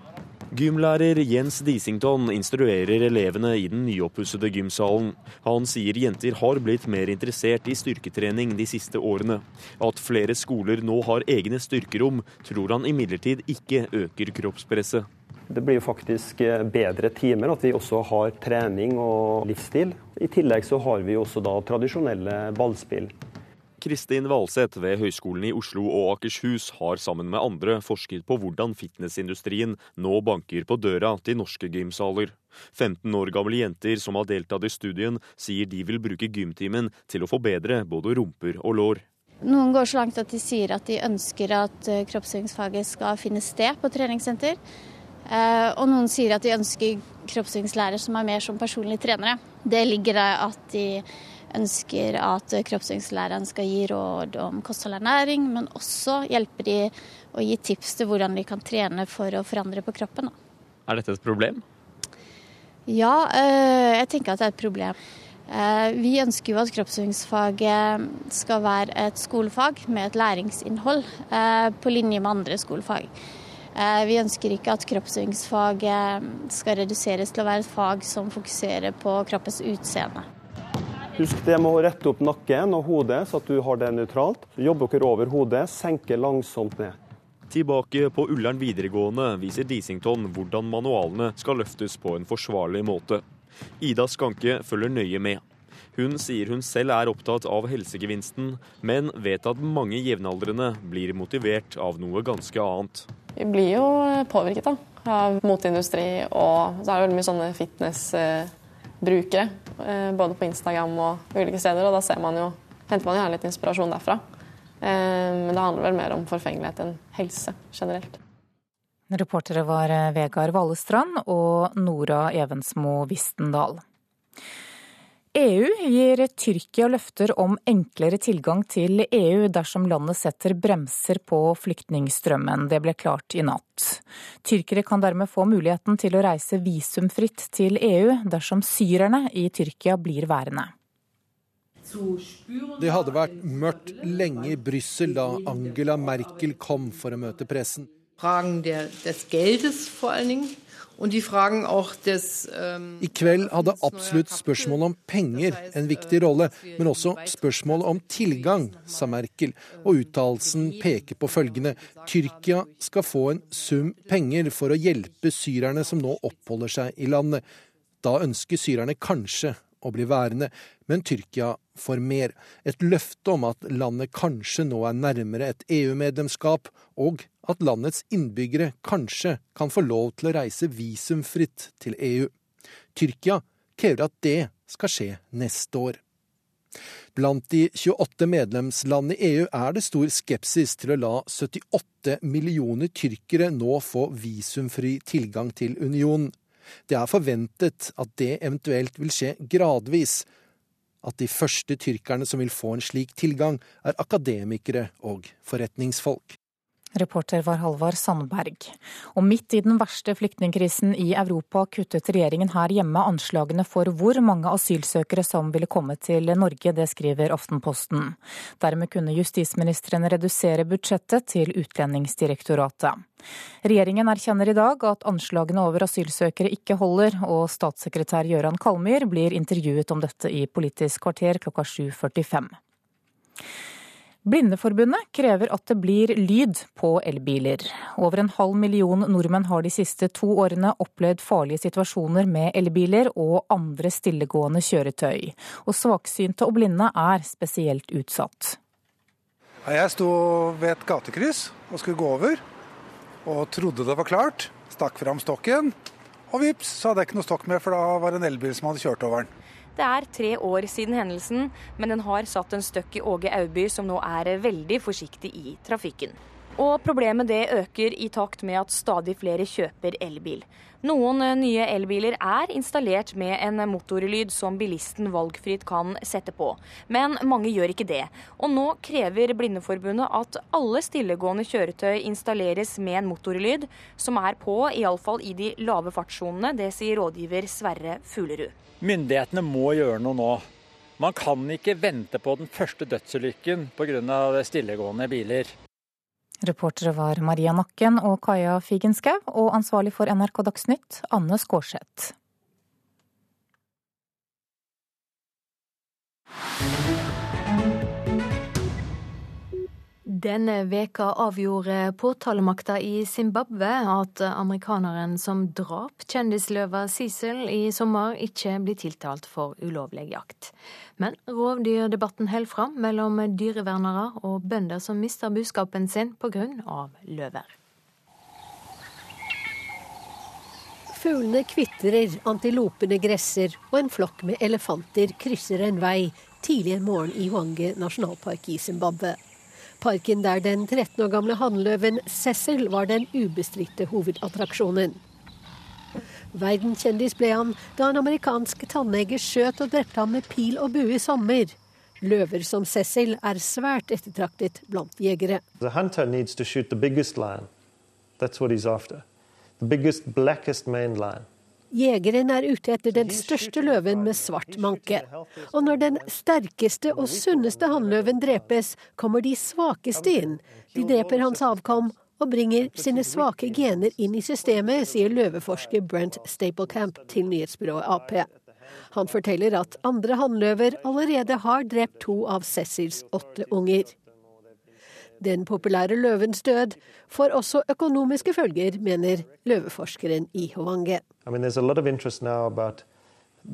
[SPEAKER 36] Gymlærer Jens Disington instruerer elevene i den nyoppussede gymsalen. Han sier jenter har blitt mer interessert i styrketrening de siste årene. At flere skoler nå har egne styrkerom, tror han imidlertid ikke øker kroppspresset.
[SPEAKER 35] Det blir faktisk eh, bedre timer, at vi også har trening og livsstil. I tillegg så har vi også da tradisjonelle ballspill.
[SPEAKER 36] Kristin Valseth ved Høgskolen i Oslo og Akershus har sammen med andre forsket på hvordan fitnessindustrien nå banker på døra til norske gymsaler. 15 år gamle jenter som har deltatt i studien, sier de vil bruke gymtimen til å forbedre både rumper og lår.
[SPEAKER 33] Noen går så langt at de sier at de ønsker at eh, kroppsøvingsfaget skal finne sted på treningssenter. Eh, og noen sier at de ønsker kroppsøvingslærer som er mer som personlige trenere. Det ligger der at de ønsker at kroppsøvingslæreren skal gi råd om kosthold og ernæring, men også hjelpe de å gi tips til hvordan de kan trene for å forandre på kroppen.
[SPEAKER 36] Er dette et problem?
[SPEAKER 33] Ja, eh, jeg tenker at det er et problem. Eh, vi ønsker jo at kroppsøvingsfaget skal være et skolefag med et læringsinnhold, eh, på linje med andre skolefag. Vi ønsker ikke at kroppsøvingsfaget skal reduseres til å være et fag som fokuserer på kroppens utseende.
[SPEAKER 35] Husk det med å rette opp nakken og hodet, så at du har det nøytralt. Jobb dere over hodet, senke langsomt ned.
[SPEAKER 36] Tilbake på Ullern videregående viser Disington hvordan manualene skal løftes på en forsvarlig måte. Ida Skanke følger nøye med. Hun sier hun selv er opptatt av helsegevinsten, men vet at mange jevnaldrende blir motivert av noe ganske annet.
[SPEAKER 37] Vi blir jo påvirket da, av moteindustri, og så er det veldig mye sånne fitness brukere. Eh, både på Instagram og ulike steder. Og da man jo, henter man gjerne litt inspirasjon derfra. Eh, men det handler vel mer om forfengelighet enn helse generelt.
[SPEAKER 1] Reportere var eh, Vegard Vallestrand og Nora Evensmo Vistendal. EU gir Tyrkia løfter om enklere tilgang til EU dersom landet setter bremser på flyktningstrømmen. Det ble klart i natt. Tyrkere kan dermed få muligheten til å reise visumfritt til EU dersom syrerne i Tyrkia blir værende.
[SPEAKER 39] Det hadde vært mørkt lenge i Brussel da Angela Merkel kom for å møte pressen.
[SPEAKER 40] Fragen des Geldes vor allen Dingen
[SPEAKER 39] I kveld hadde absolutt spørsmålet om penger en viktig rolle, men også spørsmålet om tilgang, sa Merkel, og uttalelsen peker på følgende Tyrkia skal få en sum penger for å hjelpe syrerne som nå oppholder seg i landet. Da ønsker syrerne kanskje å bli værende, men Tyrkia får mer. Et løfte om at landet kanskje nå er nærmere et EU-medlemskap, og at landets innbyggere kanskje kan få lov til å reise visumfritt til EU. Tyrkia krever at det skal skje neste år. Blant de 28 medlemslandene i EU er det stor skepsis til å la 78 millioner tyrkere nå få visumfri tilgang til unionen. Det er forventet at det eventuelt vil skje gradvis, at de første tyrkerne som vil få en slik tilgang, er akademikere og forretningsfolk.
[SPEAKER 1] Reporter var Halvard Sandberg. Og midt i den verste flyktningkrisen i Europa kuttet regjeringen her hjemme anslagene for hvor mange asylsøkere som ville komme til Norge, det skriver Aftenposten. Dermed kunne justisministeren redusere budsjettet til Utlendingsdirektoratet. Regjeringen erkjenner i dag at anslagene over asylsøkere ikke holder, og statssekretær Gøran Kalmyr blir intervjuet om dette i Politisk kvarter klokka 7.45. Blindeforbundet krever at det blir lyd på elbiler. Over en halv million nordmenn har de siste to årene opplevd farlige situasjoner med elbiler og andre stillegående kjøretøy. Og svaksynte og blinde er spesielt utsatt.
[SPEAKER 19] Jeg sto ved et gatekryss og skulle gå over, og trodde det var klart. Stakk fram stokken, og vips, så hadde jeg ikke noe stokk med, for da var det en elbil som hadde kjørt over den.
[SPEAKER 20] Det er tre år siden hendelsen, men den har satt en støkk i Åge Auby, som nå er veldig forsiktig i trafikken. Og problemet det øker i takt med at stadig flere kjøper elbil. Noen nye elbiler er installert med en motorlyd som bilisten valgfritt kan sette på, men mange gjør ikke det. Og nå krever Blindeforbundet at alle stillegående kjøretøy installeres med en motorlyd som er på, iallfall i de lave fartssonene. Det sier rådgiver Sverre Fuglerud.
[SPEAKER 21] Myndighetene må gjøre noe nå. Man kan ikke vente på den første dødsulykken pga. stillegående biler.
[SPEAKER 1] Reportere var Maria Nakken og Kaja Figenschou, og ansvarlig for NRK Dagsnytt, Anne Skårseth.
[SPEAKER 11] Denne veka avgjorde påtalemakta i Zimbabwe at amerikaneren som drap kjendisløva Cecil i sommer, ikke blir tiltalt for ulovlig jakt. Men rovdyrdebatten holder fram mellom dyrevernere og bønder som mister buskapen sin pga. løver.
[SPEAKER 49] Fuglene kvitrer, antilopene gresser, og en flokk med elefanter krysser en vei tidlig en morgen i Wange nasjonalpark i Zimbabwe. Parken der den 13 år gamle hannløven Cecil var den ubestridte hovedattraksjonen. Verdenskjendis ble han da en amerikansk tannlege skjøt og drepte ham med pil og bue i sommer. Løver som Cecil er svært ettertraktet blant jegere.
[SPEAKER 50] The
[SPEAKER 49] Jegeren er ute etter den største løven med svart manke. Og når den sterkeste og sunneste hannløven drepes, kommer de svakeste inn. De dreper hans avkom og bringer sine svake gener inn i systemet, sier løveforsker Brent Staplecamp til nyhetsbyrået Ap. Han forteller at andre hannløver allerede har drept to av Cecils åtte unger. Den populære løvens død får også økonomiske følger, mener løveforskeren i Hovange.
[SPEAKER 50] I mean, there's a lot of interest now about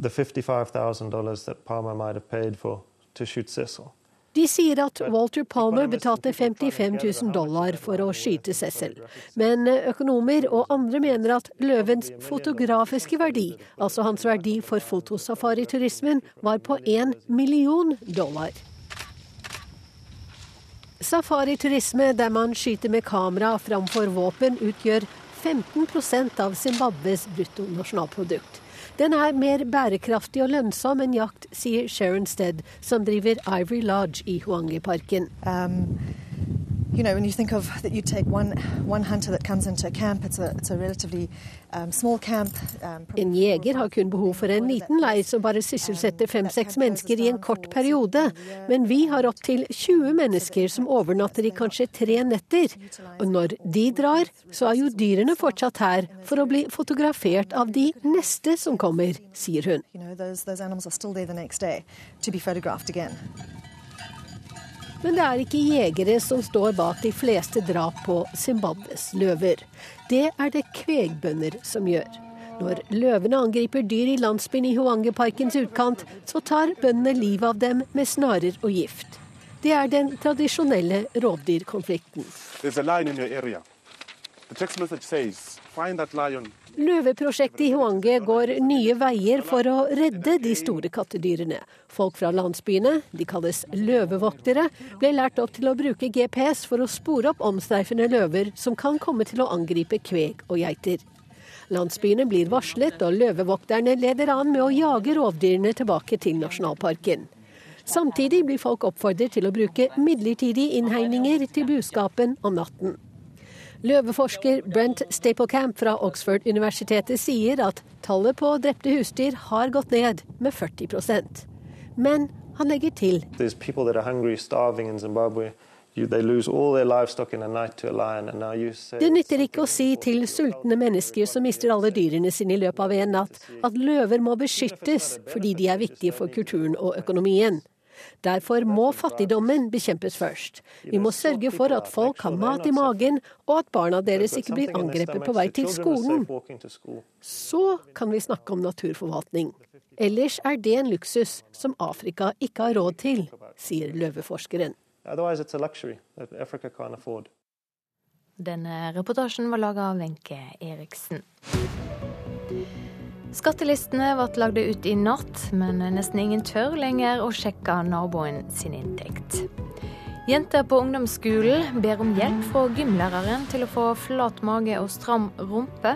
[SPEAKER 50] the $55,000 that Palmer might have paid for to shoot Cecil.
[SPEAKER 49] De sier at Walter Palmer betalte 55 000 dollar for å skyte Cecil. Men økonomer og andre mener at løvens fotografiske verdi, altså hans verdi for fotosafariturismen, var på én million dollar. Safariturisme der man skyter med kamera framfor våpen, utgjør 15% av Zimbabwes bruttonasjonalprodukt. Den er mer bærekraftig og lønnsom enn jakt, sier Sharon Stead, som driver Ivory Lodge i Huangi-parken. Um, you know, when you think of that you take one, one hunter that comes into a camp, it's a, it's a relatively um, small camp. Um, en jeger har kun behov for en liten leir som bare sysselsetter fem-seks mennesker i en kort periode. Men vi har opptil 20 mennesker som overnatter i kanskje tre netter. Og når de drar, så er jo dyrene fortsatt her for å bli fotografert av de neste som kommer, sier hun. You know, those, those men det er ikke jegere som står bak de fleste drap på Zimbabwes løver. Det er det kvegbønder som gjør. Når løvene angriper dyr i landsbyen i Huangeparkens utkant, så tar bøndene livet av dem med snarer og gift. Det er den tradisjonelle rovdyrkonflikten. Løveprosjektet i Huange går nye veier for å redde de store kattedyrene. Folk fra landsbyene, de kalles løvevoktere, ble lært opp til å bruke GPS for å spore opp omstreifende løver som kan komme til å angripe kveg og geiter. Landsbyene blir varslet, og løvevokterne leder an med å jage rovdyrene tilbake til nasjonalparken. Samtidig blir folk oppfordret til å bruke midlertidige innhegninger til buskapen om natten. Løveforsker Brent Staplecamp fra Oxford-universitetet sier at tallet på drepte husdyr har gått ned med 40% Men han legger til. Det nytter ikke å si til sultne mennesker som mister alle dyrene sine i løpet av en natt, at løver må beskyttes fordi de er viktige for kulturen og økonomien. Derfor må fattigdommen bekjempes først. Vi må sørge for at folk har mat i magen, og at barna deres ikke blir angrepet på vei til skolen. Så kan vi snakke om naturforvaltning. Ellers er det en luksus som Afrika ikke har råd til, sier løveforskeren.
[SPEAKER 11] Denne reportasjen var laga av Wenche Eriksen. Skattelistene ble lagd ut i natt, men nesten ingen tør lenger å sjekke naboen sin inntekt. Jenter på ungdomsskolen ber om hjelp fra gymlæreren til å få flat mage og stram rumpe.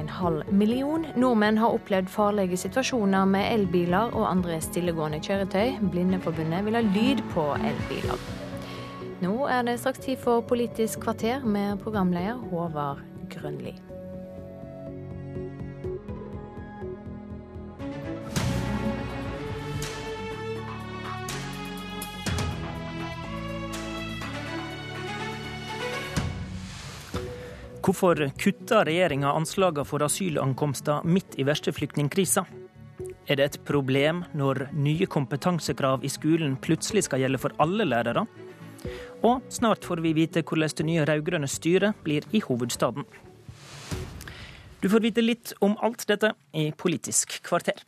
[SPEAKER 11] En halv million nordmenn har opplevd farlige situasjoner med elbiler og andre stillegående kjøretøy. Blindeforbundet vil ha lyd på elbiler. Nå er det straks tid for Politisk kvarter med programleder Håvard Grønli.
[SPEAKER 51] Hvorfor kutter regjeringa anslagene for asylankomster midt i verste flyktningkrisa? Er det et problem når nye kompetansekrav i skolen plutselig skal gjelde for alle lærere? Og snart får vi vite hvordan det nye rød-grønne styret blir i hovedstaden. Du får vite litt om alt dette i Politisk kvarter.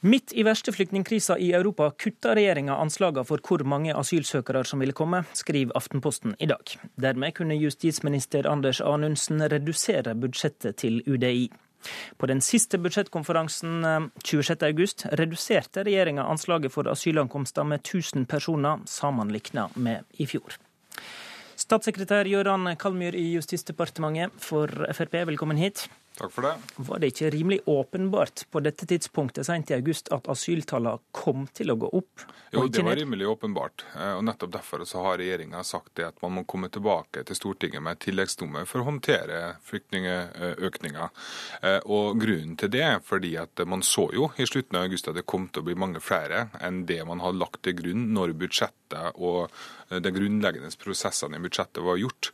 [SPEAKER 51] Midt i verste flyktningkrisa i Europa kutta regjeringa anslagene for hvor mange asylsøkere som ville komme, skriver Aftenposten i dag. Dermed kunne justisminister Anders Anundsen redusere budsjettet til UDI. På den siste budsjettkonferansen 26.8 eh, reduserte regjeringa anslaget for asylankomster med 1000 personer sammenlikna med i fjor. Statssekretær Gøran Kalmyr i Justisdepartementet for Frp, velkommen hit.
[SPEAKER 52] Takk for det.
[SPEAKER 51] Var det ikke rimelig åpenbart på dette tidspunktet sent i august at asyltallene kom til å gå opp?
[SPEAKER 52] Jo, det var rimelig åpenbart. Eh, og Nettopp derfor så har regjeringa sagt det at man må komme tilbake til Stortinget med et tilleggsnummer for å håndtere flyktningøkninga. Eh, og Grunnen til det er fordi at man så jo i slutten av august at det kom til å bli mange flere enn det man hadde lagt til grunn når budsjettet og eh, de grunnleggende prosessene i budsjettet var gjort,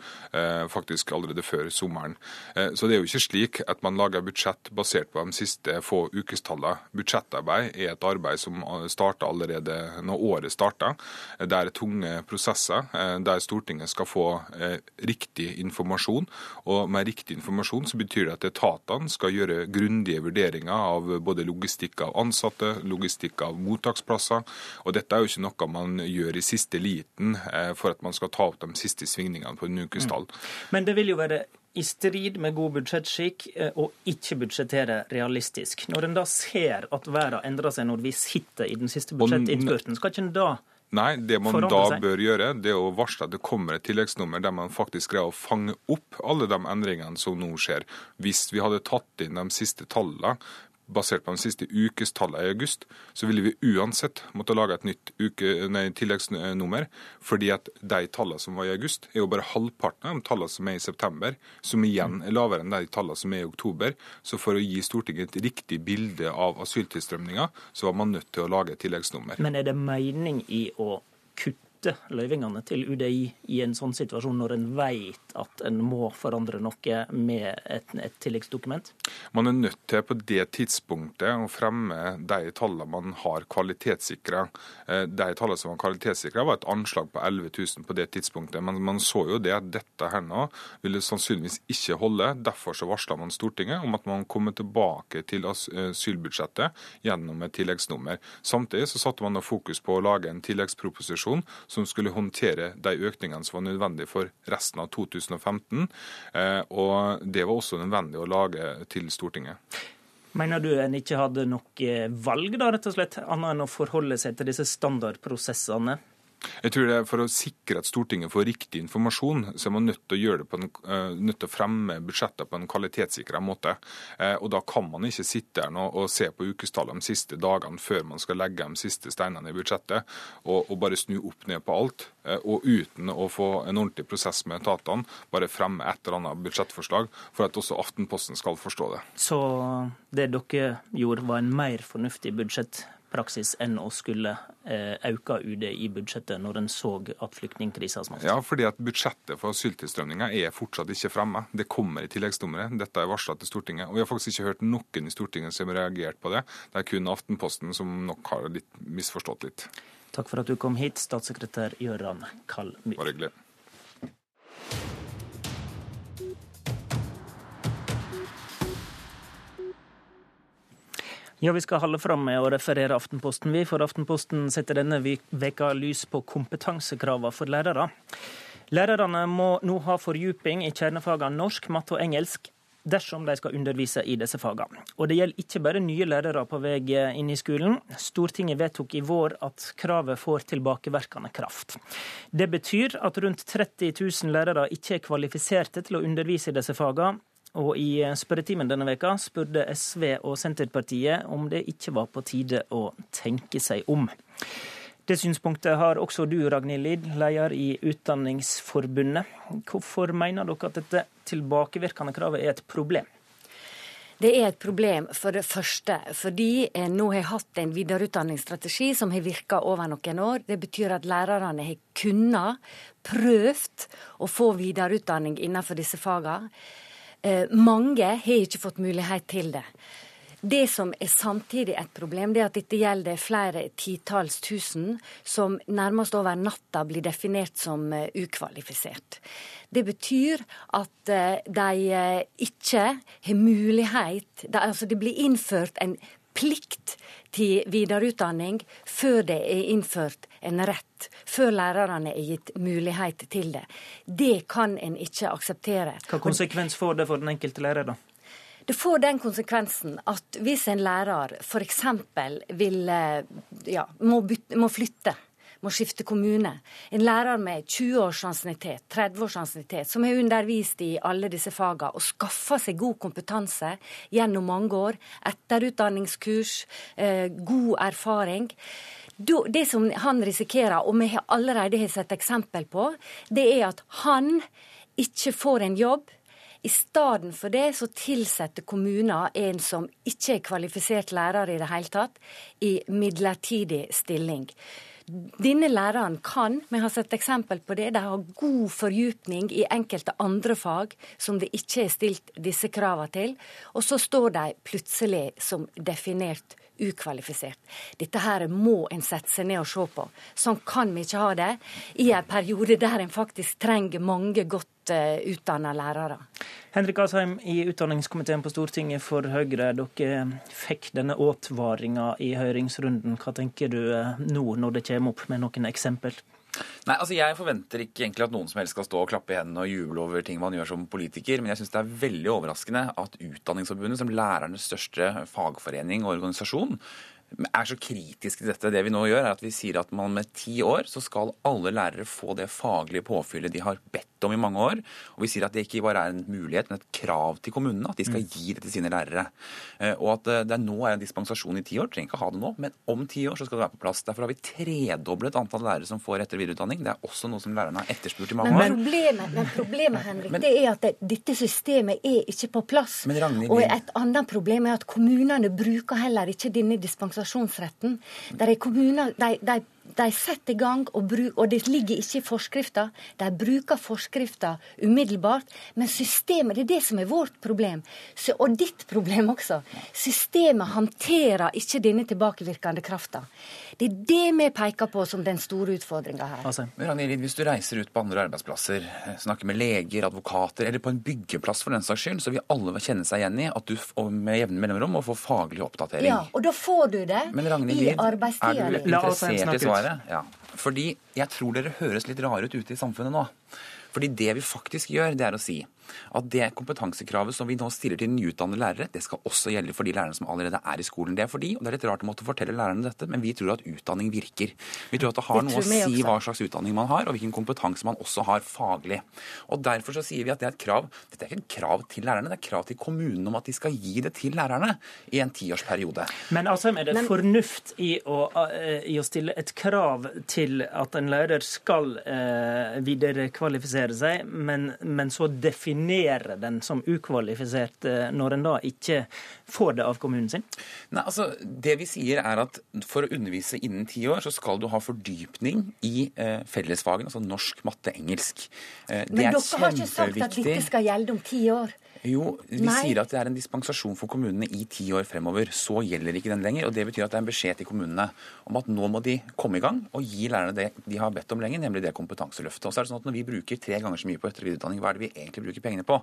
[SPEAKER 52] faktisk allerede før sommeren. Så det er jo ikke slik at man lager budsjett basert på de siste få ukestallene. Budsjettarbeid er et arbeid som starta allerede når året starta. Det er tunge prosesser eh, der Stortinget skal få eh, riktig informasjon. Og med riktig informasjon så betyr det at etatene skal gjøre grundige vurderinger av både logistikk av ansatte, logistikk av mottaksplasser. Og dette er jo ikke noe man gjør i siste liten eh, for at man skal ta opp de siste svingningene på en ukestall. Mm.
[SPEAKER 51] Men det vil jo være i strid med god budsjettskikk å ikke budsjettere realistisk. Når en da ser at verden endrer seg når vi sitter i den siste budsjettinnspurten, skal ikke en da
[SPEAKER 52] Nei, det man da bør gjøre, det er å varsle at det kommer et tilleggsnummer der man faktisk greier å fange opp alle de endringene som nå skjer. Hvis vi hadde tatt inn de siste tallene basert på de siste ukestallene i august, så ville vi uansett måtte lage et nytt uke, nei, tilleggsnummer. fordi at de tallene som var i august, er jo bare halvparten av de tallene som er i september, som igjen er lavere enn de tallene som er i oktober. Så for å gi Stortinget et riktig bilde av asyltilstrømninga, så var man nødt til å lage et tilleggsnummer.
[SPEAKER 51] Men er det mening i å kutte kutte løyvingene til UDI i en sånn situasjon, når en vet at en må forandre noe med et, et tilleggsdokument?
[SPEAKER 52] Man er nødt til på det tidspunktet å fremme de tallene man har kvalitetssikra. Eh, de tallene som var kvalitetssikra, var et anslag på 11 000 på det tidspunktet. Men man så jo det at dette her nå ville sannsynligvis ikke holde. Derfor så varsla man Stortinget om at man kommer tilbake til asylbudsjettet gjennom et tilleggsnummer. Samtidig så satte man da fokus på å lage en tilleggsproposisjon som skulle håndtere de økningene som var nødvendige for resten av 2015. Eh, og det var også nødvendig å lage til Stortinget.
[SPEAKER 51] Mener du en ikke hadde noe valg, da, rett og slett, annet enn å forholde seg til disse standardprosessene?
[SPEAKER 52] Jeg tror det er For å sikre at Stortinget får riktig informasjon, så er man nødt til å, gjøre det på en, uh, nødt til å fremme budsjettet på en kvalitetssikra måte. Uh, og Da kan man ikke sitte her nå og se på ukestallene de siste dagene før man skal legge de siste steinene i budsjettet, og, og bare snu opp ned på alt. Uh, og uten å få en ordentlig prosess med etatene, bare fremme et eller annet budsjettforslag for at også Aftenposten skal forstå det.
[SPEAKER 51] Så det dere gjorde var en mer fornuftig budsjett? Praksis enn å skulle eh, UD i budsjettet når en så at flyktningkrisa smalt?
[SPEAKER 52] Ja, fordi at budsjettet for asyltilstrømninga er fortsatt ikke fremme. Det kommer i tilleggsnummeret. Dette er varsla til Stortinget. Og vi har faktisk ikke hørt noen i Stortinget som har reagert på det. Det er kun Aftenposten som nok har litt misforstått litt.
[SPEAKER 51] Takk for at du kom hit, statssekretær Gøran Kallmyr.
[SPEAKER 52] Bare hyggelig.
[SPEAKER 51] Ja, Vi skal holde fram med å referere Aftenposten, vi. For Aftenposten setter denne veka lys på kompetansekravene for lærere. Lærerne må nå ha fordyping i kjernefagene norsk, matte og engelsk dersom de skal undervise i disse fagene. Og det gjelder ikke bare nye lærere på vei inn i skolen. Stortinget vedtok i vår at kravet får tilbakevirkende kraft. Det betyr at rundt 30 000 lærere ikke er kvalifiserte til å undervise i disse fagene, og i spørretimen denne veka spurte SV og Senterpartiet om det ikke var på tide å tenke seg om. Det synspunktet har også du, Ragnhild Lid, leder i Utdanningsforbundet. Hvorfor mener dere at dette tilbakevirkende kravet er et problem?
[SPEAKER 53] Det er et problem for det første fordi en nå har hatt en videreutdanningsstrategi som har virka over noen år. Det betyr at lærerne har kunnet, prøvd å få videreutdanning innenfor disse fagene. Eh, mange har ikke fått mulighet til det. Det som er samtidig et problem, det er at dette gjelder flere titalls tusen som nærmest over natta blir definert som eh, ukvalifisert. Det betyr at eh, de ikke har mulighet Altså det blir innført en plikt til videreutdanning før det er innført en rett, før lærerne er gitt mulighet til det. Det kan en ikke akseptere.
[SPEAKER 51] Hva konsekvens får det for den enkelte lærer, da?
[SPEAKER 53] Det får den konsekvensen at hvis en lærer f.eks. vil ja, må, bytte, må flytte må skifte kommune. En lærer med 20 års ansiennitet, 30 års ansiennitet, som har undervist i alle disse fagene og skaffa seg god kompetanse gjennom mange år, etterutdanningskurs, eh, god erfaring. Det som han risikerer, og vi har allerede sett eksempel på, det er at han ikke får en jobb. I stedet for det så tilsetter kommuner en som ikke er kvalifisert lærer i det hele tatt, i midlertidig stilling. Denne læreren kan, vi har sett eksempel på det, de har god fordypning i enkelte andre fag som det ikke er stilt disse kravene til, og så står de plutselig som definert ukvalifisert. Dette her må en sette seg ned og se på. Sånn kan vi ikke ha det i en periode der en faktisk trenger mange godt eh, utdanna lærere.
[SPEAKER 51] Henrik Asheim i utdanningskomiteen på Stortinget for Høyre. Dere fikk denne advaringa i høringsrunden. Hva tenker du eh, nå når det kommer opp med noen eksempel?
[SPEAKER 54] Nei, altså Jeg forventer ikke egentlig at noen som helst skal stå og klappe i hendene og juble over ting man gjør som politiker, men jeg syns det er veldig overraskende at Utdanningsforbundet, som lærernes største fagforening og organisasjon, er så kritiske til dette. Det vi nå gjør, er at vi sier at man med ti år så skal alle lærere få det faglige påfyllet de har bedt om i mange år. Og vi sier at det ikke bare er en mulighet, men et krav til kommunene. At de skal mm. gi det til sine lærere. Eh, og at eh, det nå er en dispensasjon i ti år. Trenger ikke ha det nå, men om ti år så skal det være på plass. Derfor har vi tredoblet antall lærere som får etter- og videreutdanning. Det er også noe som lærerne har etterspurt i mange
[SPEAKER 53] men, år. Problemet, men problemet, Henrik, men, det er at det, dette systemet er ikke på plass.
[SPEAKER 54] Ragnhild,
[SPEAKER 53] og et annet problem er at kommunene bruker heller ikke denne dispensasjonsretten. Der er kommuner, de, de de setter i gang, og, bruk, og, det ligger ikke i forskrifta. De bruker forskrifta umiddelbart. Men systemet, det er det som er vårt problem. Så, og ditt problem også. Systemet håndterer ikke denne tilbakevirkende krafta. Det er det vi peker på som den store utfordringa her.
[SPEAKER 54] Altså, Ragnhild, hvis du reiser ut på andre arbeidsplasser, eh, snakker med leger, advokater, eller på en byggeplass for den saks skyld, så vil alle kjenne seg igjen i at du med jevne mellomrom må få faglig oppdatering.
[SPEAKER 53] Ja, og da får du det
[SPEAKER 54] Men, Ragnhild, i arbeidstida. Er du interessert i svaret? Ja. Fordi jeg tror dere høres litt rare ut ute i samfunnet nå. Fordi det vi faktisk gjør, det er å si at det kompetansekravet som vi nå stiller til nyutdannede lærere, det skal også gjelde for de lærerne som allerede er i skolen. Det er fordi, og det er litt rart å måtte fortelle lærerne dette, men vi tror at utdanning virker. Vi tror at det har det noe å si hva slags utdanning man har, og hvilken kompetanse man også har faglig. Og Derfor så sier vi at det er et krav. Dette er ikke et krav til lærerne, det er et krav til kommunene om at de skal gi det til lærerne i en tiårsperiode.
[SPEAKER 51] Men altså, er det fornuft i å, uh, i å stille et krav til at en lærer skal videre viderekvalifisere seg, men, men, så definere den som ukvalifisert uh, når en da ikke får det av kommunen sin?
[SPEAKER 54] Nei, altså, Det vi sier er at for å undervise innen ti år, så skal du ha fordypning i fellesfagene, altså norsk, matte, engelsk.
[SPEAKER 53] men dere har ikke sagt at dette skal gjelde om ti år?
[SPEAKER 54] Jo, vi Nei. sier at det er en dispensasjon for kommunene i ti år fremover. Så gjelder ikke den lenger. og Det betyr at det er en beskjed til kommunene om at nå må de komme i gang og gi lærerne det de har bedt om lenge, nemlig det kompetanseløftet. Og så er det sånn at Når vi bruker tre ganger så mye på etter- og videreutdanning, hva er det vi egentlig bruker pengene på?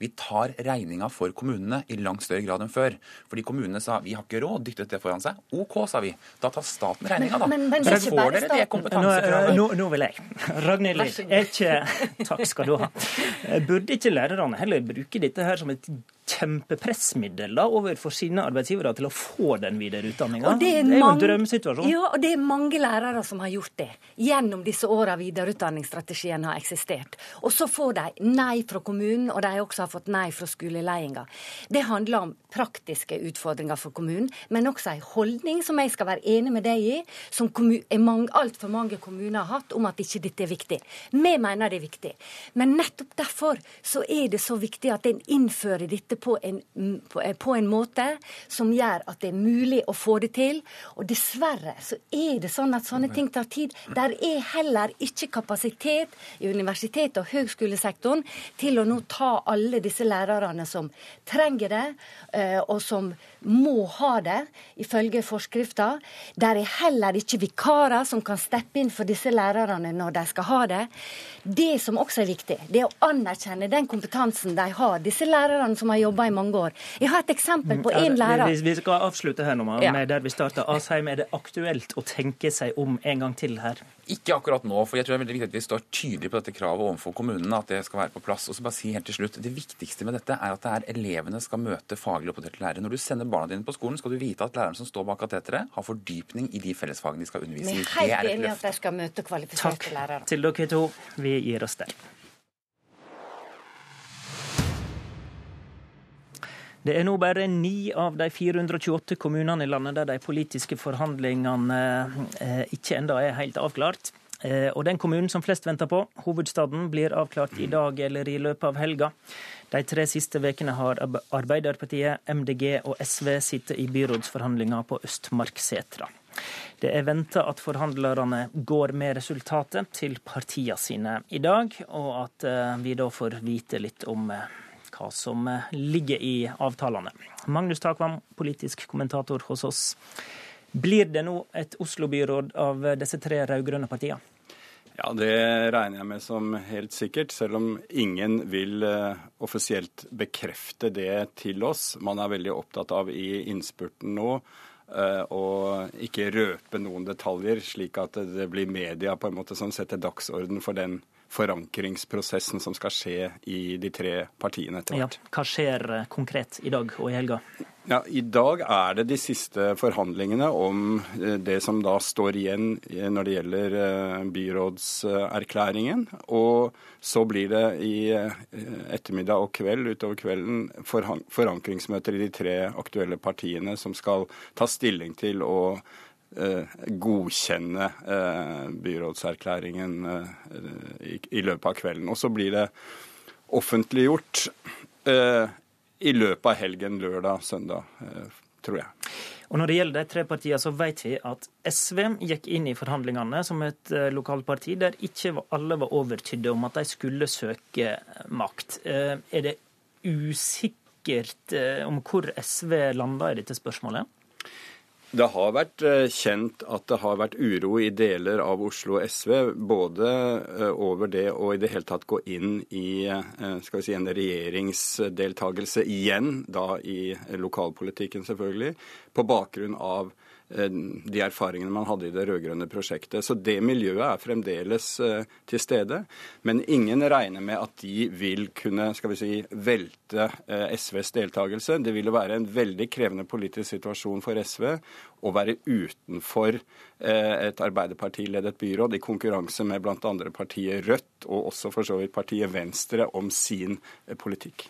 [SPEAKER 54] Vi tar regninga for kommunene i langt større grad enn før. Fordi kommunene sa vi har ikke råd, dyttet det foran seg. OK, sa vi. Da tar staten regninga, da. Men, men, men så får dere det kompetansekravet.
[SPEAKER 51] Nå, nå, vil jeg. Ragnhild er ikke Takk skal du ha. Burde ikke lærerne heller bruke dette her som et kjempepressmiddel da, overfor sine arbeidsgivere til å få den videreutdanninga. Det, det er jo en drømmesituasjon.
[SPEAKER 53] Ja, og det er mange lærere som har gjort det gjennom disse åra videreutdanningsstrategien har eksistert. Og så får de nei fra kommunen, og de har også fått nei fra skoleledelsen. Det handler om praktiske utfordringer for kommunen, men også en holdning som jeg skal være enig med deg i, som altfor mange kommuner har hatt, om at ikke dette er viktig. Vi mener det er viktig. Men nettopp derfor så er det så viktig at en innfører dette dette på en, på en, måte som gjør at det er mulig å få det til. Og dessverre så er det sånn at sånne ting tar tid. Der er heller ikke kapasitet i universitet- og høgskolesektoren til å nå ta alle disse lærerne som trenger det, eh, og som må ha det, ifølge forskrifta. Der er heller ikke vikarer som kan steppe inn for disse lærerne når de skal ha det. Det som også er viktig, det er å anerkjenne den kompetansen de har, disse lærerne som har jobba i mange år. Jeg har et eksempel på én lærer.
[SPEAKER 51] Vi, vi skal avslutte her nå med der vi starta. Asheim, er det aktuelt å tenke seg om en gang til her?
[SPEAKER 54] Ikke akkurat nå, for jeg tror det er veldig viktig at vi står tydelig på dette kravet overfor kommunene. at det skal være på plass. Og så bare si helt til slutt, Det viktigste med dette er at det er elevene skal møte faglig oppdaterte lærere. Når du sender barna dine på skolen, skal du vite at læreren som står bak kateteret, har fordypning i de fellesfagene de skal undervise i.
[SPEAKER 53] Vi er helt enige at de skal møte kvalifiserte lærere.
[SPEAKER 51] Takk til dere to. Vi gir oss der. Det er nå bare ni av de 428 kommunene i landet der de politiske forhandlingene eh, ikke enda er helt avklart. Eh, og den kommunen som flest venter på, hovedstaden, blir avklart i dag eller i løpet av helga. De tre siste ukene har Arbeiderpartiet, MDG og SV sittet i byrådsforhandlinger på Østmarksetra. Det er venta at forhandlerne går med resultatet til partiene sine i dag, og at eh, vi da får vite litt om hva som eh, ligger i avtalene. Magnus Takvam, politisk kommentator hos oss. Blir det nå et Oslo-byråd av disse tre rød-grønne partiene?
[SPEAKER 55] Ja, det regner jeg med som helt sikkert, selv om ingen vil uh, offisielt bekrefte det til oss. Man er veldig opptatt av i innspurten nå uh, å ikke røpe noen detaljer, slik at det blir media på en måte som setter dagsorden for den forankringsprosessen som skal skje i de tre partiene etter hvert.
[SPEAKER 51] Ja, hva skjer eh, konkret i dag og i helga?
[SPEAKER 55] Ja, I dag er det de siste forhandlingene om eh, det som da står igjen eh, når det gjelder byrådserklæringen. Og så blir det i ettermiddag og kveld utover kvelden forankringsmøter i de tre aktuelle partiene som skal ta stilling til å godkjenne eh, byrådserklæringen eh, i løpet av kvelden. Og så blir det offentliggjort i løpet av helgen, lørdag, søndag, tror jeg.
[SPEAKER 51] Og Når det gjelder de tre partiene, så vet vi at SV gikk inn i forhandlingene som et lokalparti der ikke alle var overtydde om at de skulle søke makt. Er det usikkert om hvor SV landa i dette spørsmålet?
[SPEAKER 55] Det har vært eh, kjent at det har vært uro i deler av Oslo SV, både eh, over det å i det hele tatt gå inn i eh, si, en regjeringsdeltakelse igjen, da i lokalpolitikken selvfølgelig, på bakgrunn av de erfaringene man hadde i det rød-grønne prosjektet. Så det miljøet er fremdeles eh, til stede. Men ingen regner med at de vil kunne skal vi si, velte eh, SVs deltakelse. Det ville være en veldig krevende politisk situasjon for SV å være utenfor et Arbeiderparti-ledet byråd i konkurranse med bl.a. partiet Rødt og også for så vidt partiet Venstre om sin politikk.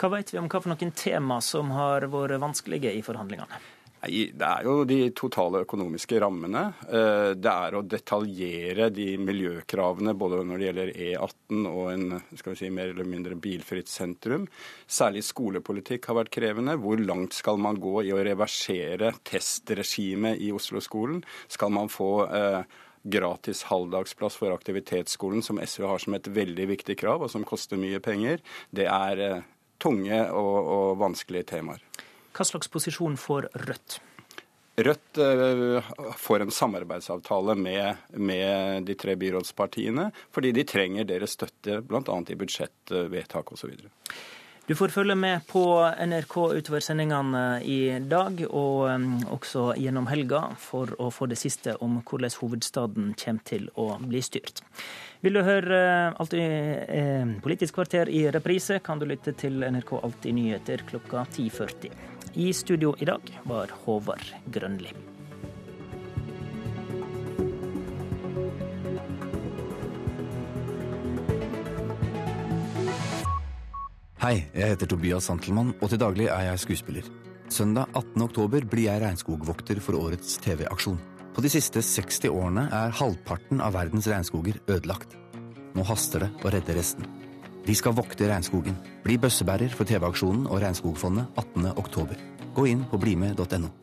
[SPEAKER 51] Hva vet vi om hva for noen tema som har vært vanskelige i forhandlingene?
[SPEAKER 55] Det er jo de totale økonomiske rammene. Eh, det er å detaljere de miljøkravene både når det gjelder E18 og en si, mer eller mindre bilfritt sentrum. Særlig skolepolitikk har vært krevende. Hvor langt skal man gå i å reversere testregimet i Oslo-skolen? Skal man få eh, gratis halvdagsplass for aktivitetsskolen, som SV har som et veldig viktig krav, og som koster mye penger? Det er eh, tunge og, og vanskelige temaer.
[SPEAKER 51] Hva slags posisjon får Rødt?
[SPEAKER 55] Rødt uh, får en samarbeidsavtale med, med, de tre byrådspartiene, fordi de trenger deres støtte bl.a. i budsjettvedtak osv.
[SPEAKER 51] Du får følge med på NRK utover sendingene i dag, og um, også gjennom helga, for å få det siste om hvordan hovedstaden kommer til å bli styrt. Vil du høre eh, Alltid eh, Politisk kvarter i reprise, kan du lytte til NRK Alltid nyheter klokka 10.40. I studio i dag var Håvard Grønli.
[SPEAKER 56] Hei, jeg heter Tobias Santelmann, og til daglig er jeg skuespiller. Søndag 18. oktober blir jeg regnskogvokter for årets TV-aksjon. På de siste 60 årene er halvparten av verdens regnskoger ødelagt. Nå haster det å redde resten. Vi skal vokte regnskogen. Bli bøssebærer for TV-aksjonen og Regnskogfondet 18. oktober. Gå inn på blime.no.